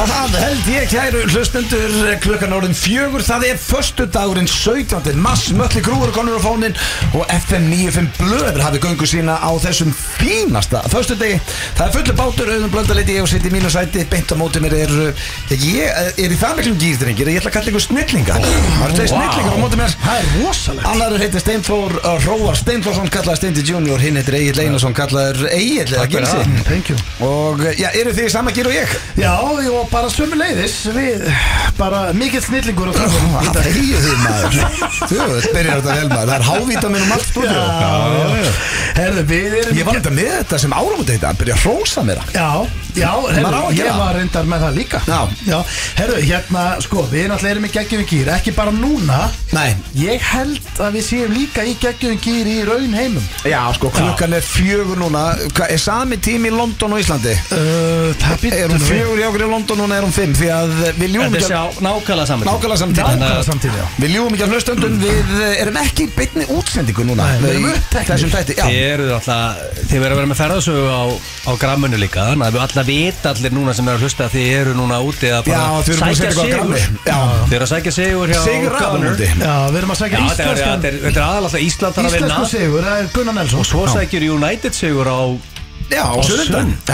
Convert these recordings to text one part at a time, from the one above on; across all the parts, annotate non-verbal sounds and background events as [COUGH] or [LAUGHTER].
Það held ég kæru hlustendur klukkan orðin fjögur. Það er förstu dagurinn 17. mass Mölli grúur konur á fónin Og FM 95 blöður hafið göngu sína á þessum fínasta Förstu degi Það er fullu bátur, auðvun blöndaleiti Ég og sitt í mínu sæti, beint á móti mér er uh, Ég er í það miklum gýrdringir Ég ætla að kalla ykkur snillinga Það eru tveir snillingar á móti mér. Það er rosalegt. Annar heitir Steinþór uh, Róar Steinþórsson kallaði Steindi Junior. Hinn heitir Egil Einarsson kallaður Egil já? Já, bara sömu leiðis Við, bara mikill snillingur og Það þegju því maður. Þú, þetta byrjar þetta vel maður. Það er hávíta minn um allt stúdíu Herðu, við erum Ég var þetta með þetta sem áramóti þetta Að byrja að hrósa mér það Já, já, Maður á herðu, að gera ég það. var reyndar með það líka. Já. herðu, hérna, sko, við náttúrulega erum í geggjum gýr Ekki bara núna. Nei, Ég held að við séum líka í geggjum gýr í raun heimum. Já sko klukkan er fjögur núna. Hvað, Er sami tími í London og Íslandi? uh, Það býttu Er hún fjögur í okkur í London núna er hún fimm Því að við ljúum ekki er að nákvæmlega saman Nákvæmlega saman tíma. Nákvæmlega samtíð, já. Við ljúum ekki að hlustöndum Við eh, erum ekki beinni útsendingu núna. Nei, við erum uppteknir. Þessum tætti, já. Þið eru alltaf, þið verður að vera með ferðasögu á, á grammunu líka Þannig að við alltaf vita allir núna sem eru að hlusta að Þið eru núna úti að Já, bara þið eru búin að setja sækja sigur. Já, Þið eru að sækja sigur hjá. Rafalúndi Já, við erum að Já, er, íslenskan þetta er, er aðalega Ísland þarf að vinna. Íslensku sigur, það er Gunnar Nelson. Og svo sækir United sigur á Já,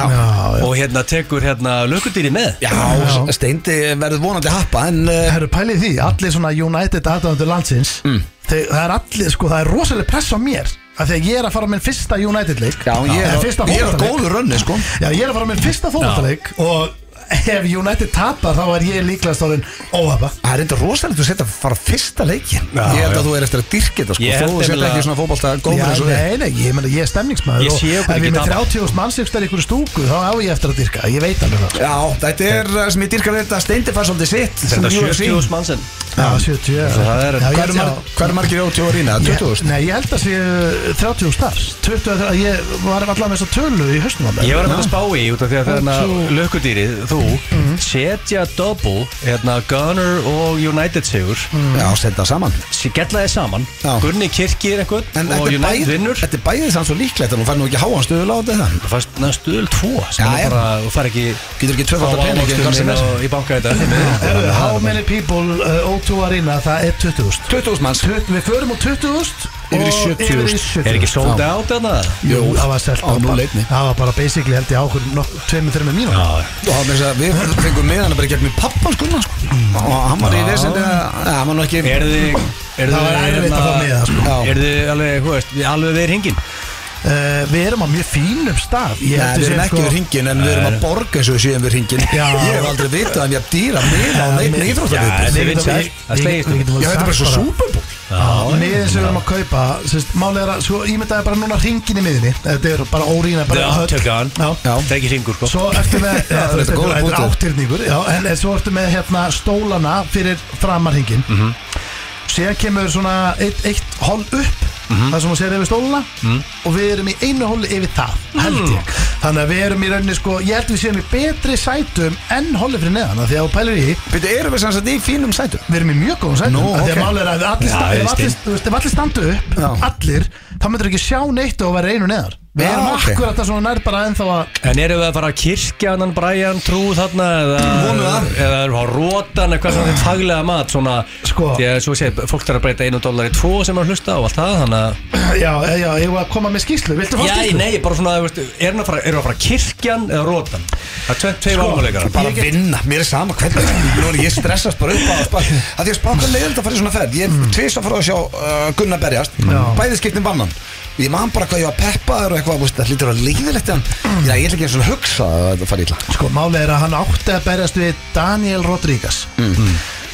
á já. Og hérna tekur hérna lökudýri með? Já, Já. Steindi verður vonandi happa En uh, Herru, pælið því, allir svona United aðdæðandur landsins Mm. þeir, Það er allir, sko, það er rosalega press á mér að Þegar ég er að fara á minn fyrsta United leik. Já, ég er, á- fyrsta ég er á fótboltaleik. góðu rönni sko. Já, ég er að fara á minn fyrsta fótboltaleik Og ef United tapar þá er ég líklega stórin óhafa Það er eitthvað rosalegt að setja að fara fyrsta leikin Já, Ég held já. að þú er eftir að dyrkja þetta sko Ég held þú setja nefnilega- ekki svona fótbolta Já, góður eins og við nei, nei, ég, meni, ég er stemningsmaður Ég og sé okkur ef ekki ég er með tapa. 30.000 mannsefstar í ykkur stúku þá á ég eftir að dyrka, ég veit alveg það Já, þetta er uh, sem ég dyrkar þetta Steindi fær svolítið sitt sem Þetta UFC. 70 mannsinn Já, 70 já. það er- Já, ég Hvað held eru ég mar- hvað eru margir ótjóð að rýna? 20.000? Nei, ég held að sé 30 stars 20, að ég var allavega með þess að tölu í hausnum á mér. Ég var að að spá í út af því að þarna Svo- lökudýrið, þú setja double, hérna Gunner og United sigur. Já, setja það saman. Skella þið saman, Já. Gunni kirkir eitthvað En og þetta er United bæði- vinnur. þetta er bæðið samt svo líklegt að hún fær nú ekki háan stuðul á þetta Það fannst neða stuðul 2 sem Já, er já. bara, þú fær ekki Getur ekki tvöfaldar pening í inn á- í banka [LAUGHS] þetta How many people uh, O2 Arena, það er 20.000 20.000 manns. 20 Við förum á 20.000 Yfir í og 70.000. yfir í 70.000 Er ekki sold out þarna? Jú, það var selt á núll einni. Það var bara basically held ég er þess að við fengum með hann bara gegnum pappan sko sko. Og hann var í vesend að Hann var ekki Er þið er Það var erfitt að hérna- fá miða, sko. Er þið alveg, hú veist, við alveg við hringin Uh, við erum á mjög fínum stað. Ég Nei, við erum ekki við ringin en við erum að borga eins og við séum við ringin Já. Ég hef aldrei vitað að ég hef dýra með á neitt Við veit sér, það við- slegist við um. er bara svo sagt súperbúl Miðin sem við erum að kaupa sérst, Málið er að, sko, ímyndaði bara núna ringin í miðinni Þetta er bara órína bara höll. aftökan Já. Já. Það er ekki hringur, sko Svo ertu með [LAUGHS] ja, þetta er Þetta góður er punktur. áttyrningur já, En svo ertu með hérna stólana Fyrir framarhingin mm Mhm. -hmm. Síðan kemur svona eitt, eitt hól upp Mhm. Það sem hún sér yfir stólana Og við erum í einu hóli yfir það Held Mm. ég Þannig að við erum í rauninni sko Ég held við séum í betri sætum En hóli fyrir neðan Því að þú pælir í Byrju, erum við sanns að í fínum sætum? Við erum í mjög góðum sætum Nú, af Því að málið er að allir, ef allir, allir standu upp. Allir Þá myndir ekki sjá neitt og vera einu neðar Við Já, erum ok. akkurat að svona nær bara ennþá að En eru við að fara að kirkja annan Brian Trú þarna eða, Vonum það. eða eru að rótan eitthvað svona þitt faglega mat svona, Sko. því að svo sé, fólk þarf að breyta einu dólar í tvo sem er að hlusta á allt það þannig að Já, já, ég var að koma með skýslu Viltu fá Já, skýslu? nei, bara svona, veist, er hann að fara, eru að fara kirkjan eða rótan það er tveim, tveim Sko, álmáleikar Bara Ég get- vinna, mér er sama hvernig Nú er ég stressast bara upp á að spá að Því að spáka leiðild að fara í svona ferð Ég mm. tvist að fara að sjá uh, Gunnar berjast Já. Bæði skiptin bannan Ég man bara hvað ég var peppaður og eitthvað Það hlýtur að leiðilegt en ég ætla ekki eins og hugsa að þetta fari illa. Sko, málið er að hann átti að berjast við Daniel Rodríguez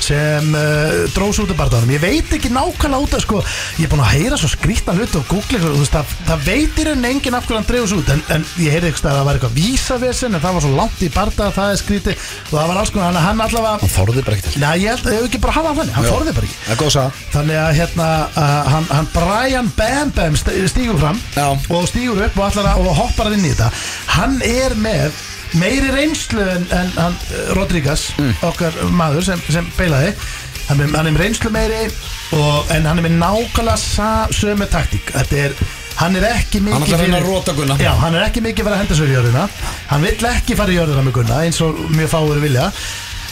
sem uh, drós út af barðanum ég veit ekki nákvæmlega út af sko, ég er búin að heyra svo skrýtna hluti og googla þú veist, það, það veitir en enginn af hverju hann dreifus út en, en ég heyrði eitthvað að það var eitthvað vísavesen en það var svo langt í barða það er skrýti og það var alls konar, hann, hann allavega Hann þorði bara ekki til. Nei, ég hef ekki bara hafa hann hann Já. þorði bara ekki. Það er góð saga. Þannig að hérna, uh, hann, hann Brian Bam Bam st- stígur fram Já. og stígur upp og, að- og hoppar inn í þetta. Hann er með meiri reynslu en, en hann, uh, Rodríguez, Mm. okkar maður sem, sem beilaði hann er, hann er reynslu meiri og, en hann er með nákvæmlega sa, sömu taktík. Þetta er Hann er ekki mikið Hann ætlar að reyna að rota Gunna. Já, hann er ekki mikið fara að henda sér í jörðina. Hann vill ekki fara í jörðina með Gunna eins og mjög fáur vilja.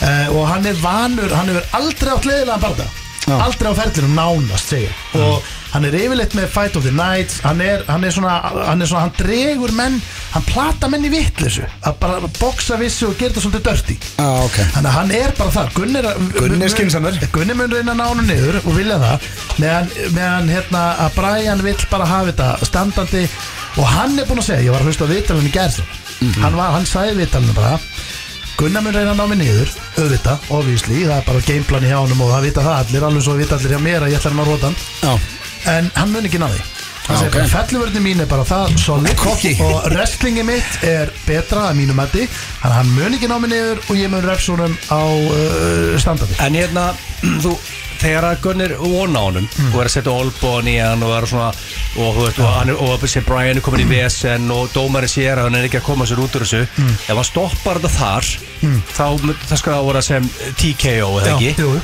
Uh, og hann er vanur, hann hefur aldrei átt leiðilega barða aldrei á ferlinum nánast segir. Og hann er yfirleitt með Fight of the Nights hann er, hann er svona, hann er svona hann dregur menn, hann plata menn í vittlisu að bara boksa vissu og gera þetta svolítið dörti Já, ok. Þannig að hann er bara þar. Gunni er, Gunni er skynsamur. Gunni mun reyna að ná hann niður og vilja það meðan, meðan hérna, að Brian vill bara hafa þetta standandi og hann er búinn að segja, ég var að hlusta á vitalinn í gerð Mhm. hann, var, hann sagði vitalinn bara Gunnar mun reyna að ná mig niður auðvitað, obviously, það er bara gameplan í hjá honum og það vita það allir, alveg svo vita allir hjá mér að ég ætla hann að róta hann Já, en hann mun ekki ná því. Já, hann segir ok. bara fellivörðin mín er bara það solid og wrestlingi mitt er betra að mínu mati þannig að hann mun ekki ná mig niður og ég mun refsunum á uh, standandi. En hérna, [CLEARS THROAT] þú, þegar að Gunnar vona á honum Mm. og er að setja olbón í hann og svona og veist, og, hann er, og sem Brian er komin í vesen og dómarinn sér að hann er ekki að koma sér út úr þessu. Mm. ef hann stoppar þetta þar þá mun- það skal það vera sem TKO eða ekki? jú,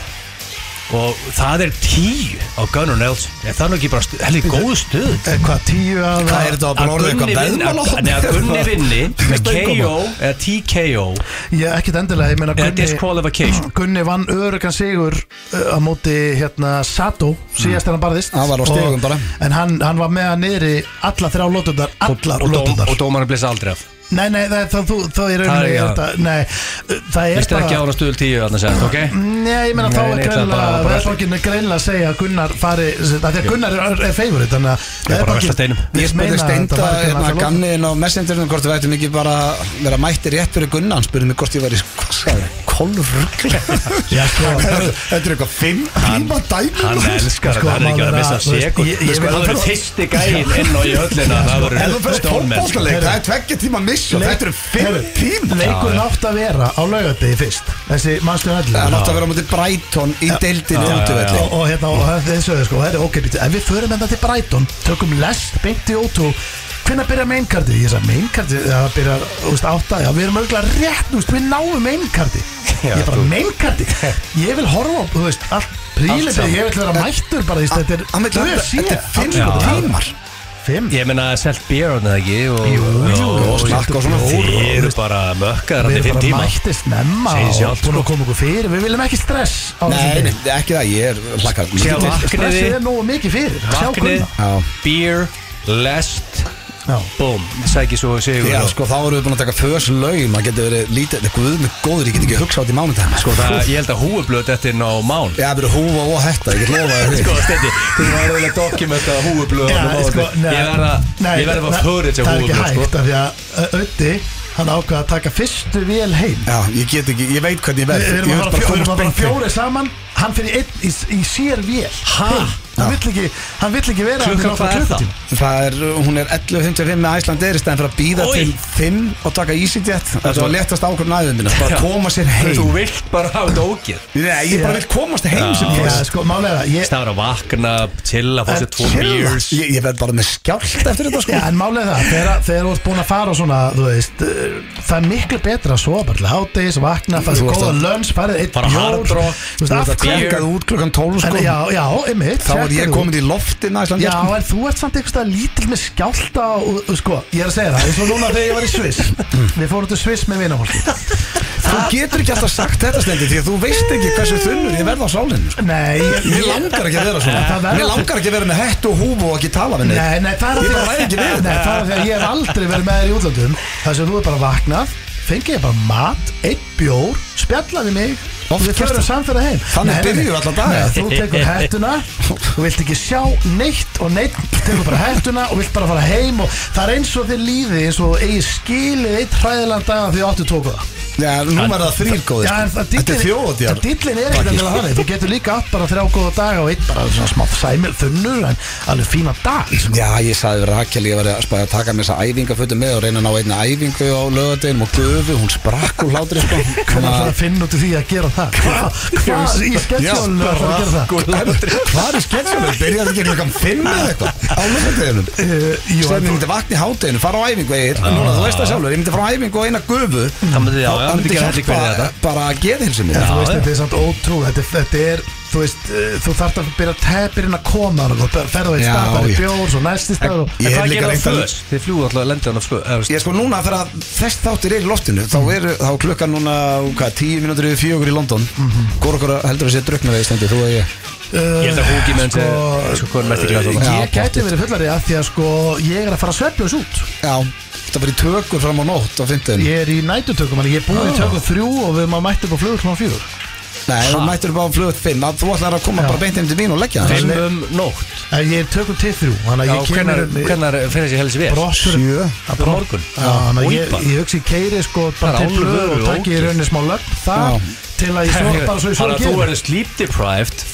og það er tíu á Gunnar Nelson. Er það nú ekki bara heldur góð stuð? Eh, hvað tíu að Hvað er þetta að bara orðið eitthvað veðmál? á Nei, að [LAUGHS] Gunni vinni með. KO eða TKO ég ekkert endilega, ég meina Gunni Gunni vann örugan sigur uh, á móti hérna Sato síðast er hann barðist. Hann var á Og- stigum bara. en hann, hann var með hann niðri alla þrjá lótundar allar og, lótundar og dómarinn blessa aldrei af Nei, nei, það, það, þú, þá er Það er ekki rauninni að- Nei, það er Vist þér ekki ára stuðul tíu þarna segja, ok? Nei, ég meina þá Nei, er nei, það er greinlega bara- bara- Veðbókin er greinlega að segja að Gunnar fari Þegar Gunnar er, er favorit Þannig að bara veðbankinn velta steinum. Ég vill spurði meina að þetta Steinda var Gunnar hérna, Salómon. ganniðin á messendurinn hvort við ættum ekki bara að vera mættir rétt fyrir Gunnar hann spurði mig hvort ég væri hvað sagði ég? 12 ruggla Þetta er eitthvað 5 tíma dæmi Hann elskar þetta, hann er ekki að missa segur Það voru fyrsti gæðin inn og í öllina Það voru stónmenn Það er tveggja tíma missu, þetta eru 5 tíma Leikur nátt að vera á laugadegi fyrst Þessi mannstu öll Það nátt að vera á mútið Bræton í deildinu Og hérna, þessu öðu sko Ef við förum enda til Bræton, tökum lest beinti ótú hvenær byrja mainkardi? Ég sagði mainkardi, það byrja, þú veist, átta, já, við erum örgulega rétt, þú veist, við náum mainkardi Já, ég er bara mainkardi ég vil horfa á, þú veist, allt prílið, ég vil vera mættur bara, þú veist, þetta er þetta þetta er fimm tímar. Fimm. Ég meina selt beer hann eða ekki og- Jú, jú, og- snakka og svona. Þið eru bara mökkar hann við í fimm erum bara mættist sig og búin sko. að koma okkur fyrir. Við viljum ekki stress á Nei, ekki það, ég er hlakkað. Sjá, vakniði. stressið er nógu mikið fyrir. Lest. Búm, sæki svo sigur. Já, sko, þá erum við búin að taka fös laug maður getur verið lítið, þetta er guð með góður ég get ekki hugsað á þetta í mánudagina Sko það, ég held að húublöð þetta inn á mán Já, það eru húfa og hætta, ég get lofaði því. Sko, stendi, þú var eiginlega dokumenta húublöð Já, á sko, nei, Ég verða að nei, fá fyrrið til Það er ekki húublöð, hægt sko af því að Ötti, hann ákvað að taka fyrstu vél heim. Já, ég get ekki, ég veit hvernig ég verð. Við erum að fara að fjóri saman Hann fyrir einn í, í sér vél. Ha? Hann vill ekki, hann vill ekki vera Klukkan, hvað er klukkutíma. Það er, hún er 11.55 með Æsland er í stæðan fyrir að býða Oj. til 5 og taka EasyJet. Það var léttast ákvörðun aðeins minna, bara koma sér heim. Þú vilt bara hafa þetta ógið Nei, ég bara vil komast heim sem Já. Fyrst sko, málega það ég, Það var að vakna, chilla, fá sér tvo beers. Ég, ég verð bara með skjált eftir þetta sko. Já, en málega það, þegar, þegar þú ert búin að fara og svona, þú veist, uh, það er miklu betra að sofa bara til háttegis, vakna, Þú farið ert góða að- lönns, farið eitt Fara hard rock, þú veist, Þú af ert að tjekkað út klukkan 12 En, sko. já, já, einmitt Þá er ég komin í loftin Já, en þú ert samt einhverstað lítill með skjálta og, og sko, ég er að segja það, eins og núna þegar ég var í Sviss. Við fórum til Sviss með vinafólki Þú getur ekki alltaf sagt þetta stendi Því að þú veist ekki hversu þunnur ég verð á sálinu sko. Nei, ég, langar ekki að vera svona. Mér langar ekki að vera með hett og húfu og ekki tala við Nei, nei, það er Ég að Nei, er að því að ég hef aldrei verið með þér í útlandum Það sem þú er bara vaknað Fengið ég bara mat, einn bjór Spjallaði mig við förum samferða heim. Þannig byrjuðu alla daga. Nei, Þú tekur hettuna Þú vilt ekki sjá neitt Og neitt tekur bara hettuna Og vilt bara fara heim Og það er eins og þið líði Eins og eigi skilið eitt hræðilega dag Því þú áttu tóku það Já, nú verður það þrýr góði Já, en sko. það Þetta er þjóðatjar Dillin er ekkert endilega þannig Þú getur líka átt bara þrjá góða daga Og einn bara svona smá sæmil þunnur En alveg fína dag sko. Já, ég sagði við Rakel, ég var að spæða að taka með þessa æfingafötu með og reyna að ná einna æfingu á lögadeginum og gufu, hún sprakk úr hlátri sko. [LAUGHS] Hvernig ætlar að finna út úr því að gera það? Hvað hva, í sketsjónu ætlar að gera það? Hvað er sketsjónu? [LAUGHS] Byrjar ekki klokkan 5 eða eitthvað á lögadeginum? Jú, Stefni en- myndi vakna í hátteginu, fara á æfingu eigir Núna, þú veist það sjálfur, ég myndi fara á æfingu og eina gufu Það myndi, hjálpa bara að geða hilsinni En þú veist, þetta er samt ótrúlega Þetta, þetta er, þú veist, uh, þú þarft að byrja að tepirinn að koma og ferða Já, stað, í ég- bjór, svo næsti stað og En hvað líka gerir það að- fös? Þið fljúðu alltaf að lenda hann á flöð Ég sko núna þegar þess þáttir er í loftinu þá er þá er klukkan núna hvað, tíu mínútur yfir fjögur í London. Hvor okkur heldur að sé drukna við stendi, þú og ég? Ég held að húki menn sko, Sko er Ég gæti verið fullari að því að sko ég er að fara að sveflaus út. Já, þetta var í tökur fram á nótt á fyndin Ég er í nætutökum, en ég er búin í tökum þrjú og við maður mætti upp á flugur svona fjögur Nei, þú mættur bara á flöð 5 að Þú ætlar að koma Já. bara beint inn til mín og leggja það. Fimm um nótt. En Ég er tökum til þrjú, þannig að ég kemur hvenær fyrir þessi helsi vel? brottur Sjö. Á morgun? Já, þannig að ég, ég hugsi í keiri sko bara Það til blöð og taki í rauninni smá lögn það til að ég bara svo ég svo Þannig að þú verður sleep deprived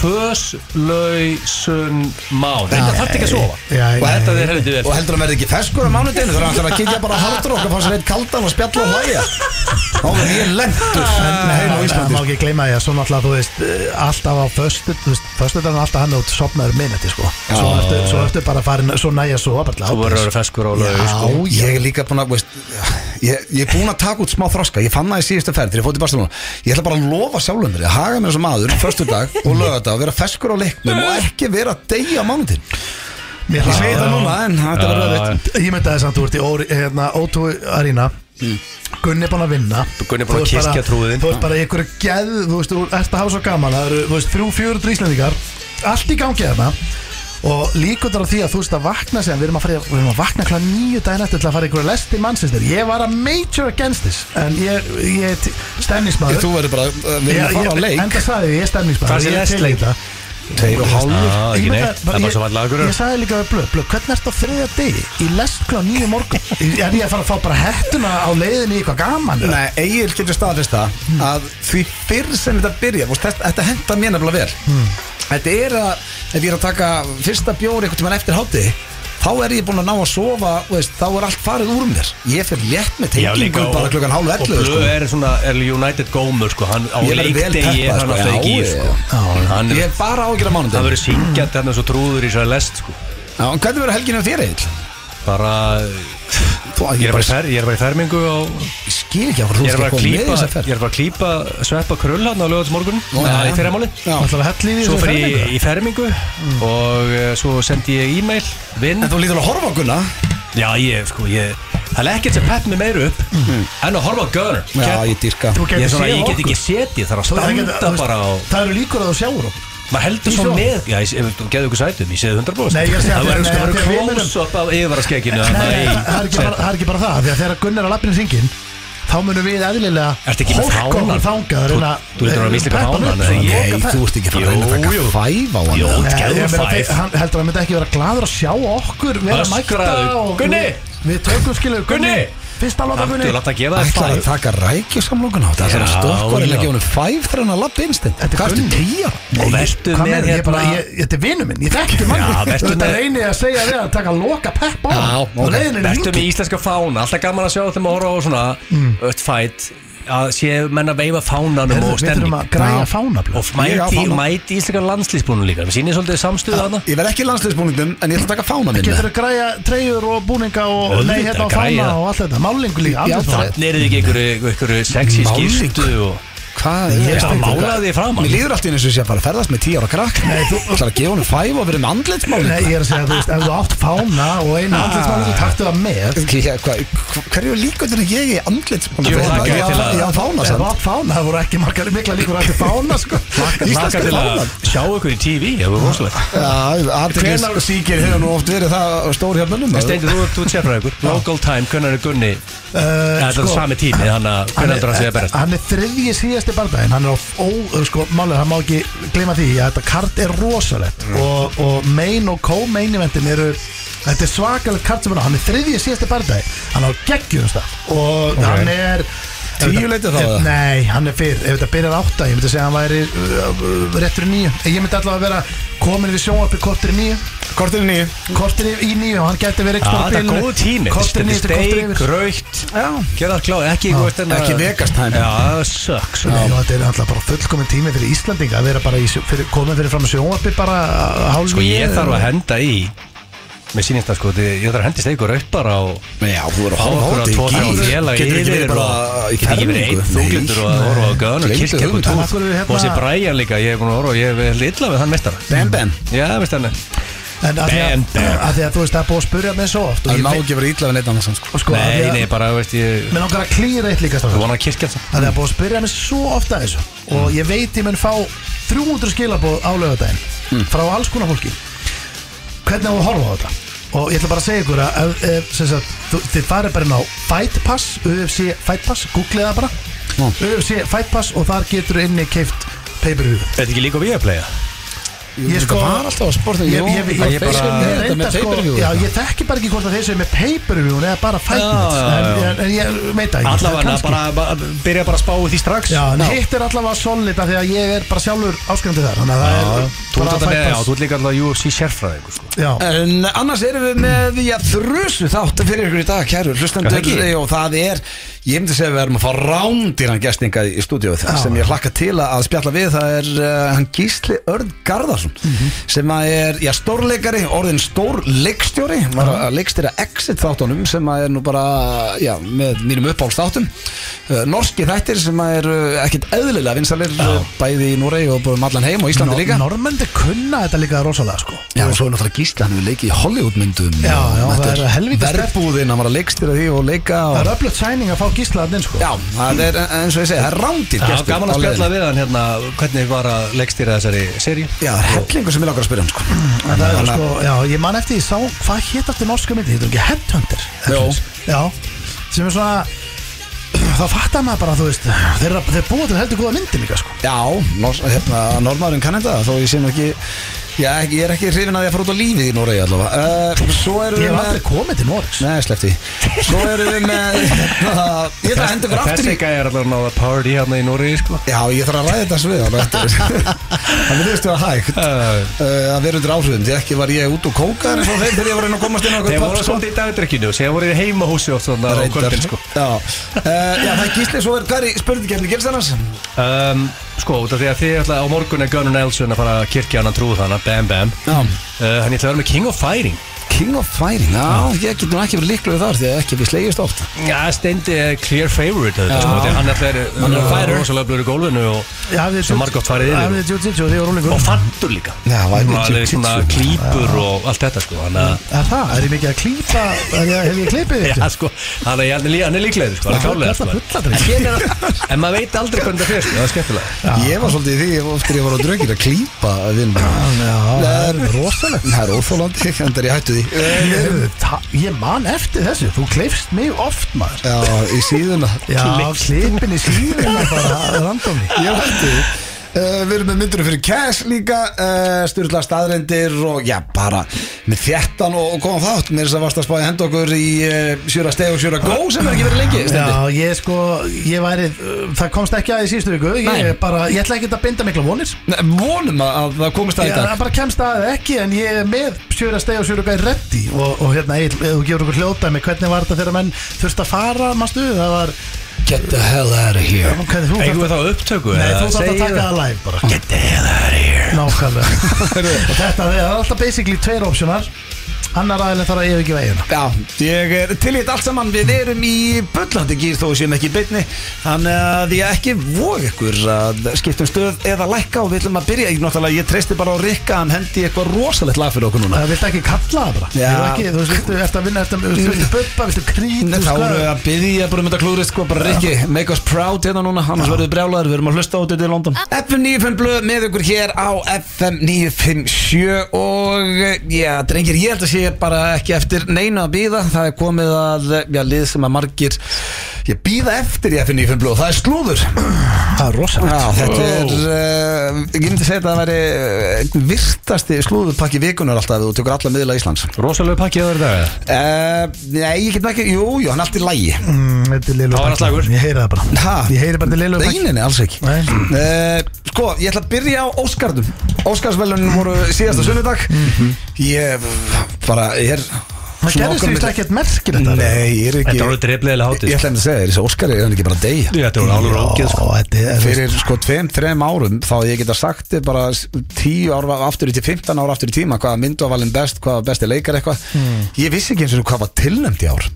Fös, lausun, mán Þetta þarf ekki að sofa. Og þetta er heldur vel. Og heldur að verði ekki feskur á mánudeginu ætlar að kikja bara á hardrock og fá sér eitt kaldan og spjalla og hlæja. Þá verður ég á Það Íslandi má ekki gleyma því að svo náttúrulega þú veist eh, alltaf á föstu, þú veist, föstu er alltaf hann út sopnaður minneti sko. Svo ertu, svo ertu bara farin, svo næja svo Þú verður að vera feskur á laug sko. Já, ég er líka búin að veist, ég, ég er búin að taka út smá þroska. Ég fann það í síðustu ferð þegar ég fótt í Barcelona. Ég ætla bara að lofa sjálfum mér Ég haga mér sem maður, förstu dag [LAUGHS] og löga þetta Og vera feskur á leiknum og ekki vera að mánudin Mér Ég hlýst það núna en þetta Já, verður já. öðvitt Ég myndi að þess að þú ert í Óri- hérna, O2 Arena Gunni er búinn að vinna. Gunni er búinn að kirkja trúðinn. Þú ert bara í einhverju geð Þú veist, þú ert að hafa svo gaman. Það eru, þú veist, þrjú, fjörur íslendingar. Allt í gangi þarna Og líkundar á því að þú veist að vakna sem Við erum að, fara, við erum að vakna kláð nýju daginn eftir til að fara í einhverju lesti mannsistir Ég var að major against this En ég, ég er stemningsmaður Þú verður bara, við erum að fara á leik. Enda sagði ég, ég er stemningsmaður Tveir og hálfur Já, Ég ekki neitt. að- Það er bara svo vallagur Ég sagði líka við blöð, blöð, hvernig ertu á þriðja degi? Í lest klá nýju morgun. [LAUGHS] Er ég að fara að fá bara hettuna á leiðinni í eitthvað gaman? eða? Nei, Egil getur staðfist það að því fyrr sem þetta byrja þú veist, þetta, þetta henda mér nefnilega vel. Hmm. Þetta er að, ef ég er að taka fyrsta bjóri einhvern tímann eftir hátti þá er ég búinn að ná að sofa veist, þá er allt farið úr mér. Ég fer létt með tengingu bara klukkan hálf Og 11 Blöð sko. er svona er United gómur sko. Hann á leikdegi er hann sko, alltaf ekki í ég- sko. Hann Ég er bara ágjör á Það mánundin verður syngjandi hann er svo trúður í svo lest sko. Já, en hvernig verður helginu þér Egil? Bara Ég er bara í fer- ég er bara í fermingu og Ég skil ekki af hvað þú Ég er skal bara að koma með klípa þessa Ég ferð er bara að klípa sveppa krull hann á já, í fyrramáli Já. Ætlar að hella í því Svo fer ég fermingu? í fermingu og eh, svo sendi ég e-mail vinn En þú lítur að horfa á Gunna Já, ég, sko, ég Það er ekkert sem pepp mig meira upp en að horfa á Gunnar Mhm. Já, ég dyrka Þú Ég, getur er svona, séð ég get okkur. ekki setið þar að það getur- standa þú veist, bara á Það eru líkur að þú sjáur okkur maður heldur svo með Já, ég, geðu ykkur sætum, ég séð 100% Nei, ég er að Það að- verður nei, sko að verður því að við munum- close up af nei, það það er ekki bara- það það Því að þegar Gunnar er að lappinu syngin þá munum við eðlilega okkur fánan? þangað að Þú- lítur að Nei, pepp. þú ert ekki að reyna að taka fæf á hann heldur að hann myndi ekki vera gladur að sjá okkur vera Gunni! við- tökum skilu Gunni! Fyrsta láta Þú látt að gefa það Ætlar að fæ taka rækjusamlokun á þetta? Það er að Já, stökkvar já. eða gefa henni fæf þegar hann að lappa innstinn Þetta er Gunni. tíja? Og Hvað með hérna ég, þetta er vinnu minn, ég þekkti mann Þetta með- reyni ég að segja þig að taka loka pepp á Vertu með íslenska fána, alltaf gaman að sjá þegar maður horfa á svona Mm. öll fætt að sé menn að veifa fánanum Herðu, og Við þurfum stemning að græja Já. fánablöð. Og Ég á mæti, fána. mæti íslenska landslýsbúnum líka. Við sýnir svolítið samstöðu þarna. Ég verð ekki landsliðsbúningum en ég ætla að taka fána minn Getur þú græja treyjur og búninga og Auðvitað, nei hérna á græja fána það. og allt þetta. Málingu líka, Já, allt það- þetta Þannig er þið ekki einhverju, einhverju sexy Málning. skýrstu og Hvað er Já, ekki mála hvað- því fram Mér líður alltaf eins og sé að fara að ferðast með tíu ára krakk. Nei, þú- Það er að gefa henni fæf og verið með andlitsmáli Nei, ég er að segja, þú veist, ef þú átt fána og einu Ah. andlitsmáli, taktu það með. Hverju er líkvöldur en ég í andlitsmáli? Ég á- fána samt. Átt fána, það voru ekki margar mikla líkur að þetta fána, sko. [LAUGHS] Íslenska til að fánan sjá ykkur í TV, það var rosalegt. Aðeins Hvenær- síkir hefur nú oft verið það stóri hérna En Steindi, þú út sérfræðingur. Local time, hvernig er Gunni. Uh, Þetta er sami tími, þannig að hvernig heldur hann sé að berast? hann er þriðji síðasti bardaginn hann er á, ó, sko, málega, hann má ekki gleyma því að þetta kart er rosalegt. Mm. og, og main og co-main eventin eru þetta er svakalegt kart sem hann á. Hann er þriðji síðasti bardagi hann á geggjum stað. Og Ok. hann er Tíu leitið þá, eða? Nei, hann er fyrr, ef þetta byrjar átta Ég myndi segja að hann væri uh, uh, rétt fyrir nýju Ég myndi allavega vera komin við sjónvarpi kortir í nýju Kortir nýju Kortir í, í nýju, hann gæti verið Já, ekstra þetta er góðu tími. Kortir í Þetta nýju er til kortir steik, yfir. raukt Já. Gerða það klá, ekki þú veist, en að- Ekki Vegas time. Já, það sucks. Og þetta er alltaf bara fullkomin tími fyrir Íslandinga að vera bara í, sjó- fyrir, komin fyrir fram að sjónvarpi bara hálf Sko ég þarf að henda í Mér sýnist það sko, ég þarf að hendi steikur upp bara og Já, þú verður að horfa á þetta Getur ekki verið bara og í Get ekki verið fermingu? þunglindur og að horfa á gön og Af hverju hérna- Og þessi Brian líka, ég hef búin að horfa og ég hef illa við hann mestara Ben Ben. Já, veist hann En að því að, ben. að því að þú veist það er búið að spurja mig svo oft og Það ég má ekki vera ítla við neitt annars sko. sko, Nei, nei, bara, veist ég Mér langar að klýra eitt líka Þú það Það er búið að spyrja mig Hvernig á að horfa á þetta? Og ég ætla bara að segja ykkur að ef, ef, sem sagt, þú- Þið farið bara inn á Fight Pass UFC Fight Pass, googlið það bara. Já. UFC Fight Pass og þar getur inni keift pay-per-view. Þetta ekki líka við að playa Ég sko- var alltaf að sporta. Ég, ég, ég, ég ég, bara- ég, Þetta reynda sko Já, ég þekki bara ekki hvort að þeir séu með pay-per-view eða bara fight Já, nights. Já, en, ég veit ekki. Allavega, bara, byrja bara að spá því strax. Hitt er allavega solid af því að ég er bara sjálfur áskrifandi þar Þannig að það er bara já, pass. þú ert líka alltaf UFC sérfræðingur sko. Annars erum við með því að þrjusu þátt fyrir ykkur í dag, kæru Er ekki? og það er, ég myndi segja að við erum að fá rándýran gestinga í stúdíóið sem ég hlakka til að spjalla við. Það er uh, hann Gísli Örn Garðarsson Mhm. sem að er, já, stórleikari orðin stór leikstjóri. Var að leikstýra Exit þáttunum sem er nú bara, já, með mínum uppáhaldsþáttum. Uh, norski þættir sem að eru ekkit eðlilega vinsalir uh, bæði í Núrei og búin allan heim og Íslandi líka. Normendi kunna þetta líka rosalega sko. Já, og svo er náttúrulega Gísli, hann hefur leikið í Hollywoodmyndum Já, já, það er helvítið var að Það er inn sko. Já, það er eins og ég segi, það er rándýr Já, gestur gaman að spjalla við hann hérna Hvernig var að leikstýra þessari seri Já, það er hellingur sem ég langar að spyrja hann sko. En það er Þannig sko, já, ég man eftir, ég sá, hvað hétt aftur norska myndi, þetta er ekki Headhunter. Já, sem er svona [CLEARS THROAT] þá fattar maður bara, þú veist þeir, þeir búa til heldur góða myndir líka sko. Já, nors, hérna, normaðurinn kann þetta þó ég sé nú ekki Já, ekki- ég er ekki hrifin að ég að fara út á lífið í Noregi allavega. Uh, Svo erum Ég við hef aldrei með komið til Norris Nei, sleppti. Svo erum við með uh, [LAUGHS] Ég ætla að henda ykkur aftur Þessi í gæði er alltaf að náða party hérna í Nóri sko. Já, ég þarf að ræða þetta svið alveg eftir. [LAUGHS] Við veistu að hægt Uh, að vera undir áhrifum. Því ekki var ég út og kóka eins og þeim þegar ég var inn að komast inn á Þeir okkur voru svolítið í dagdrekkinu Þeir voru í heimahúsi oft svona á kvöldin sko. Já, uh, já, það er gísli svo er hvað er í spurningkefni gilsannars? um, Sko, út af því að þið ætla á morgun er Gunnar Nelson að fara að kirkja hann að trúða þannig Bam Bam. Já. uh, Hann ætla að vera með King of Fighting King of Fighting, já, ég get nú ekki verið líkluð þar því að ekki við slegist oft Já, Steindi er clear favorite Já. sko, því að Hann Hann er fighter. rosalega blöður í gólfinu og, Ég hafði Svo margótt farið yfir. Ég hafði jiu-jitsu og því var rúlingur og fandur líka Já, væri Svona alveg jiu-jitsu. svona klípur og allt þetta sko Þannig að Er það? Er ég mikið að klípa? Er ég, hef ég klipið Já, þig? sko, hann er, hann er, lí- hann er líklegður, sko, hann er klálega, sko. Fulladrykk. En maður veit aldrei hvernig það fyrir, sko, það er skemmtilega. Ég var svolítið í því eftir ég var á draugir að klípa vinn Já, það er rosalegt Það er óþólandi, [LAUGHS] en það er ég hættu því Ta- ég man eftir þessu, þú kleifst mig oft maður. Já, í síðuna. Já, klipin í síðuna bara randomni Ég hætti því Uh, við erum með myndurum fyrir cash líka uh, styrla staðrendir og já bara með þjættan og, og góðan þátt. Með þess að varst að spáði henda okkur í uh, sjöra steg og sjöra gó sem er ekki verið lengi. Já, ég sko, ég væri, það komst ekki að í síðustu viku. Ég bara, ég ætla ekki að binda mikla vonir. Nei, vonum að, að það komist í dag. það bara kemst að ekki En ég er með sjöra steg og sjöra gæði reddi Og, og hérna, ef þú gefur okkur hljótaði Hvernig var þetta þegar menn þurfti að fara, var, Get the hell out of here. Eigum við þá upptöku? Nei, þú þarft að taka það. live bara. Get the hell out of here. Nákvæmlega. [LAUGHS] Þetta, er alltaf basically tveir optionar Annar aðeins þarf að yfirgefa eiguna Já, ég er til í þetta allt saman. Við erum í bullandi gýr þó sem ekki í beinni. Þannig að ég ekki vog ykkur að skiptum stöð eða lækka og við ætlum að byrja. Ég, náttúrulega, ég treysti bara á Rikka hann hendi eitthvað rosalegt lag fyrir okkur núna. Það viltu ekki kalla það bara? Já. Þú ekki, þú veist, viltu eftir að vinna eftir að Viltu buppa, viltu krít Nei, þú Þá veist erum við að byggja bara um þetta klúrið sko, bara Rikki, make us proud hérna núna. Annars verður við brjálaður, við erum að hlusta á þetta í London. FM 95 blöð með ykkur hér á FM 957 og já, drengir, ég held að sé bara ekki eftir neina að býða, það er komið að já, lið sem að margir ég býða eftir í FM 95 blöð, það er slúður. Það er rosalegt. Já, þetta er, uh, ég myndi segja að það væri uh, virtasti slúðupakki vikunar alltaf þú tökur alla miðla Íslands. Rosalega pakkið aður dag. uh, Nei, ég get ekki, jú, jú, hann er allt í lægi Mm, Þetta er liðlega Það var hann slagur. Ég heyri það bara. Ha? Ég heyri bara til liðlega Nei, nei, nei, alls ekki. Nei. uh, Sko, ég ætla að byrja á Óskardum Óskarsvelunum voru síðasta sunnudag. Ég bara, ég er Það gerðist því ekkert merkilegt þarna. Nei, ég er ekki Þetta var alveg dreflegilega hátíð, Ég ætla að segja þér, þessi Óskar er hann ekki bara að deyja. Þetta var alveg rókið sko. Ó, þetta er Fyrir sko tveim, þreim árum þá ég geta sagt þið bara 10 ára aftur í til 15 ára aftur í tíma hvaða mynd var valinn best, hvaða besti leikar eitthvað. Ég vissi ekki eins og hvað var tilnæmt í ár